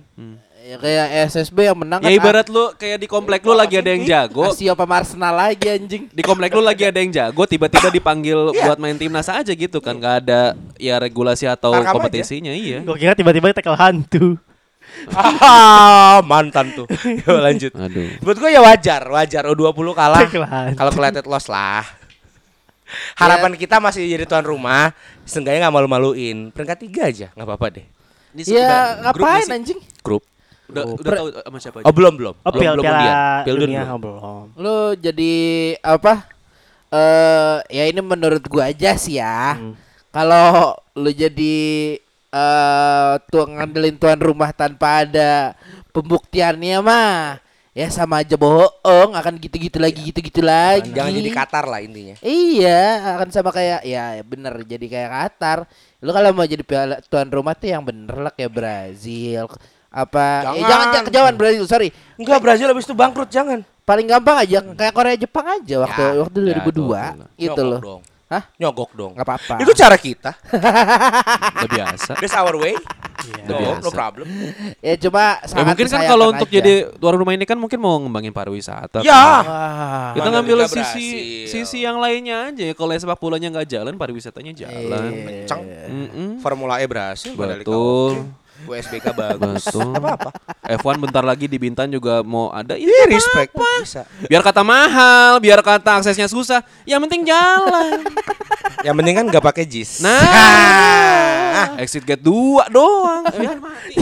Ya, kayak SSB yang menang Ya kan ibarat lu kayak di komplek lu lagi ada yang jago, Asio apa Arsenal lagi anjing. di komplek lu lagi ada yang jago, tiba-tiba dipanggil Iya. buat main timnas aja gitu kan, nggak ada ya regulasi atau Rekam aja. kompetisinya, iya. Gue kira tiba-tiba tackle hantu. Ah, mantan tuh. Yuk lanjut. Aduh. Menurut gue ya wajar, wajar U20 kalah. Tackle hantu. Kalau kelihatan loss lah. Harapan kita masih jadi tuan rumah, seenggaknya nggak malu-maluin. Peringkat tiga aja, nggak apa-apa deh. Ini Ya grup ngapain sih? anjing? Grup. Udah, Grup. udah tahu sama siapa aja? Oh belum belum. Oh, belum, belum piala undian. Piala dunia belum. oh, belum. Lu jadi apa? Eh ya ini menurut gua aja sih ya. Hmm. Kalau lu jadi eh tuan ngandelin tuan rumah tanpa ada pembuktiannya mah ya sama aja bohong akan gitu-gitu lagi gitu-gitu lagi. Jangan jadi Qatar lah intinya. Iya, akan sama kayak ya bener jadi kayak Qatar. Lu kalau mau jadi piala tuan rumah tuh yang bener lah kayak Brazil apa eh, Jangan. jangan jangan kejauhan Brazil sorry Enggak Brazil habis itu bangkrut jangan. paling gampang aja kayak Korea Jepang aja waktu Ya, waktu ya, 2002 itu gitu Nyogok loh dong. Hah? Nyogok dong. nggak apa-apa Itu cara kita. Udah biasa. That's our way. No, biasa. no problem. Ya cuma Ya mungkin kan kalau untuk aja. jadi tuan rumah ini kan mungkin mau ngembangin pariwisata. Ya. kan. Wah. Kita Mana ngambil sisi berhasil. sisi yang lainnya aja ya. Kalau sepak bolanya nggak jalan, pariwisatanya jalan. Kencang. Mm-mm. Formula E berhasil, Betul. USBK bagus. Betul. apa-apa. F1 bentar lagi di Bintan juga mau ada. Iya, Iya, respect. Bisa. Biar kata mahal, biar kata aksesnya susah, yang penting jalan. Yang penting kan nggak pakai JIS. Nah, exit gate 2 doang. Biar mati.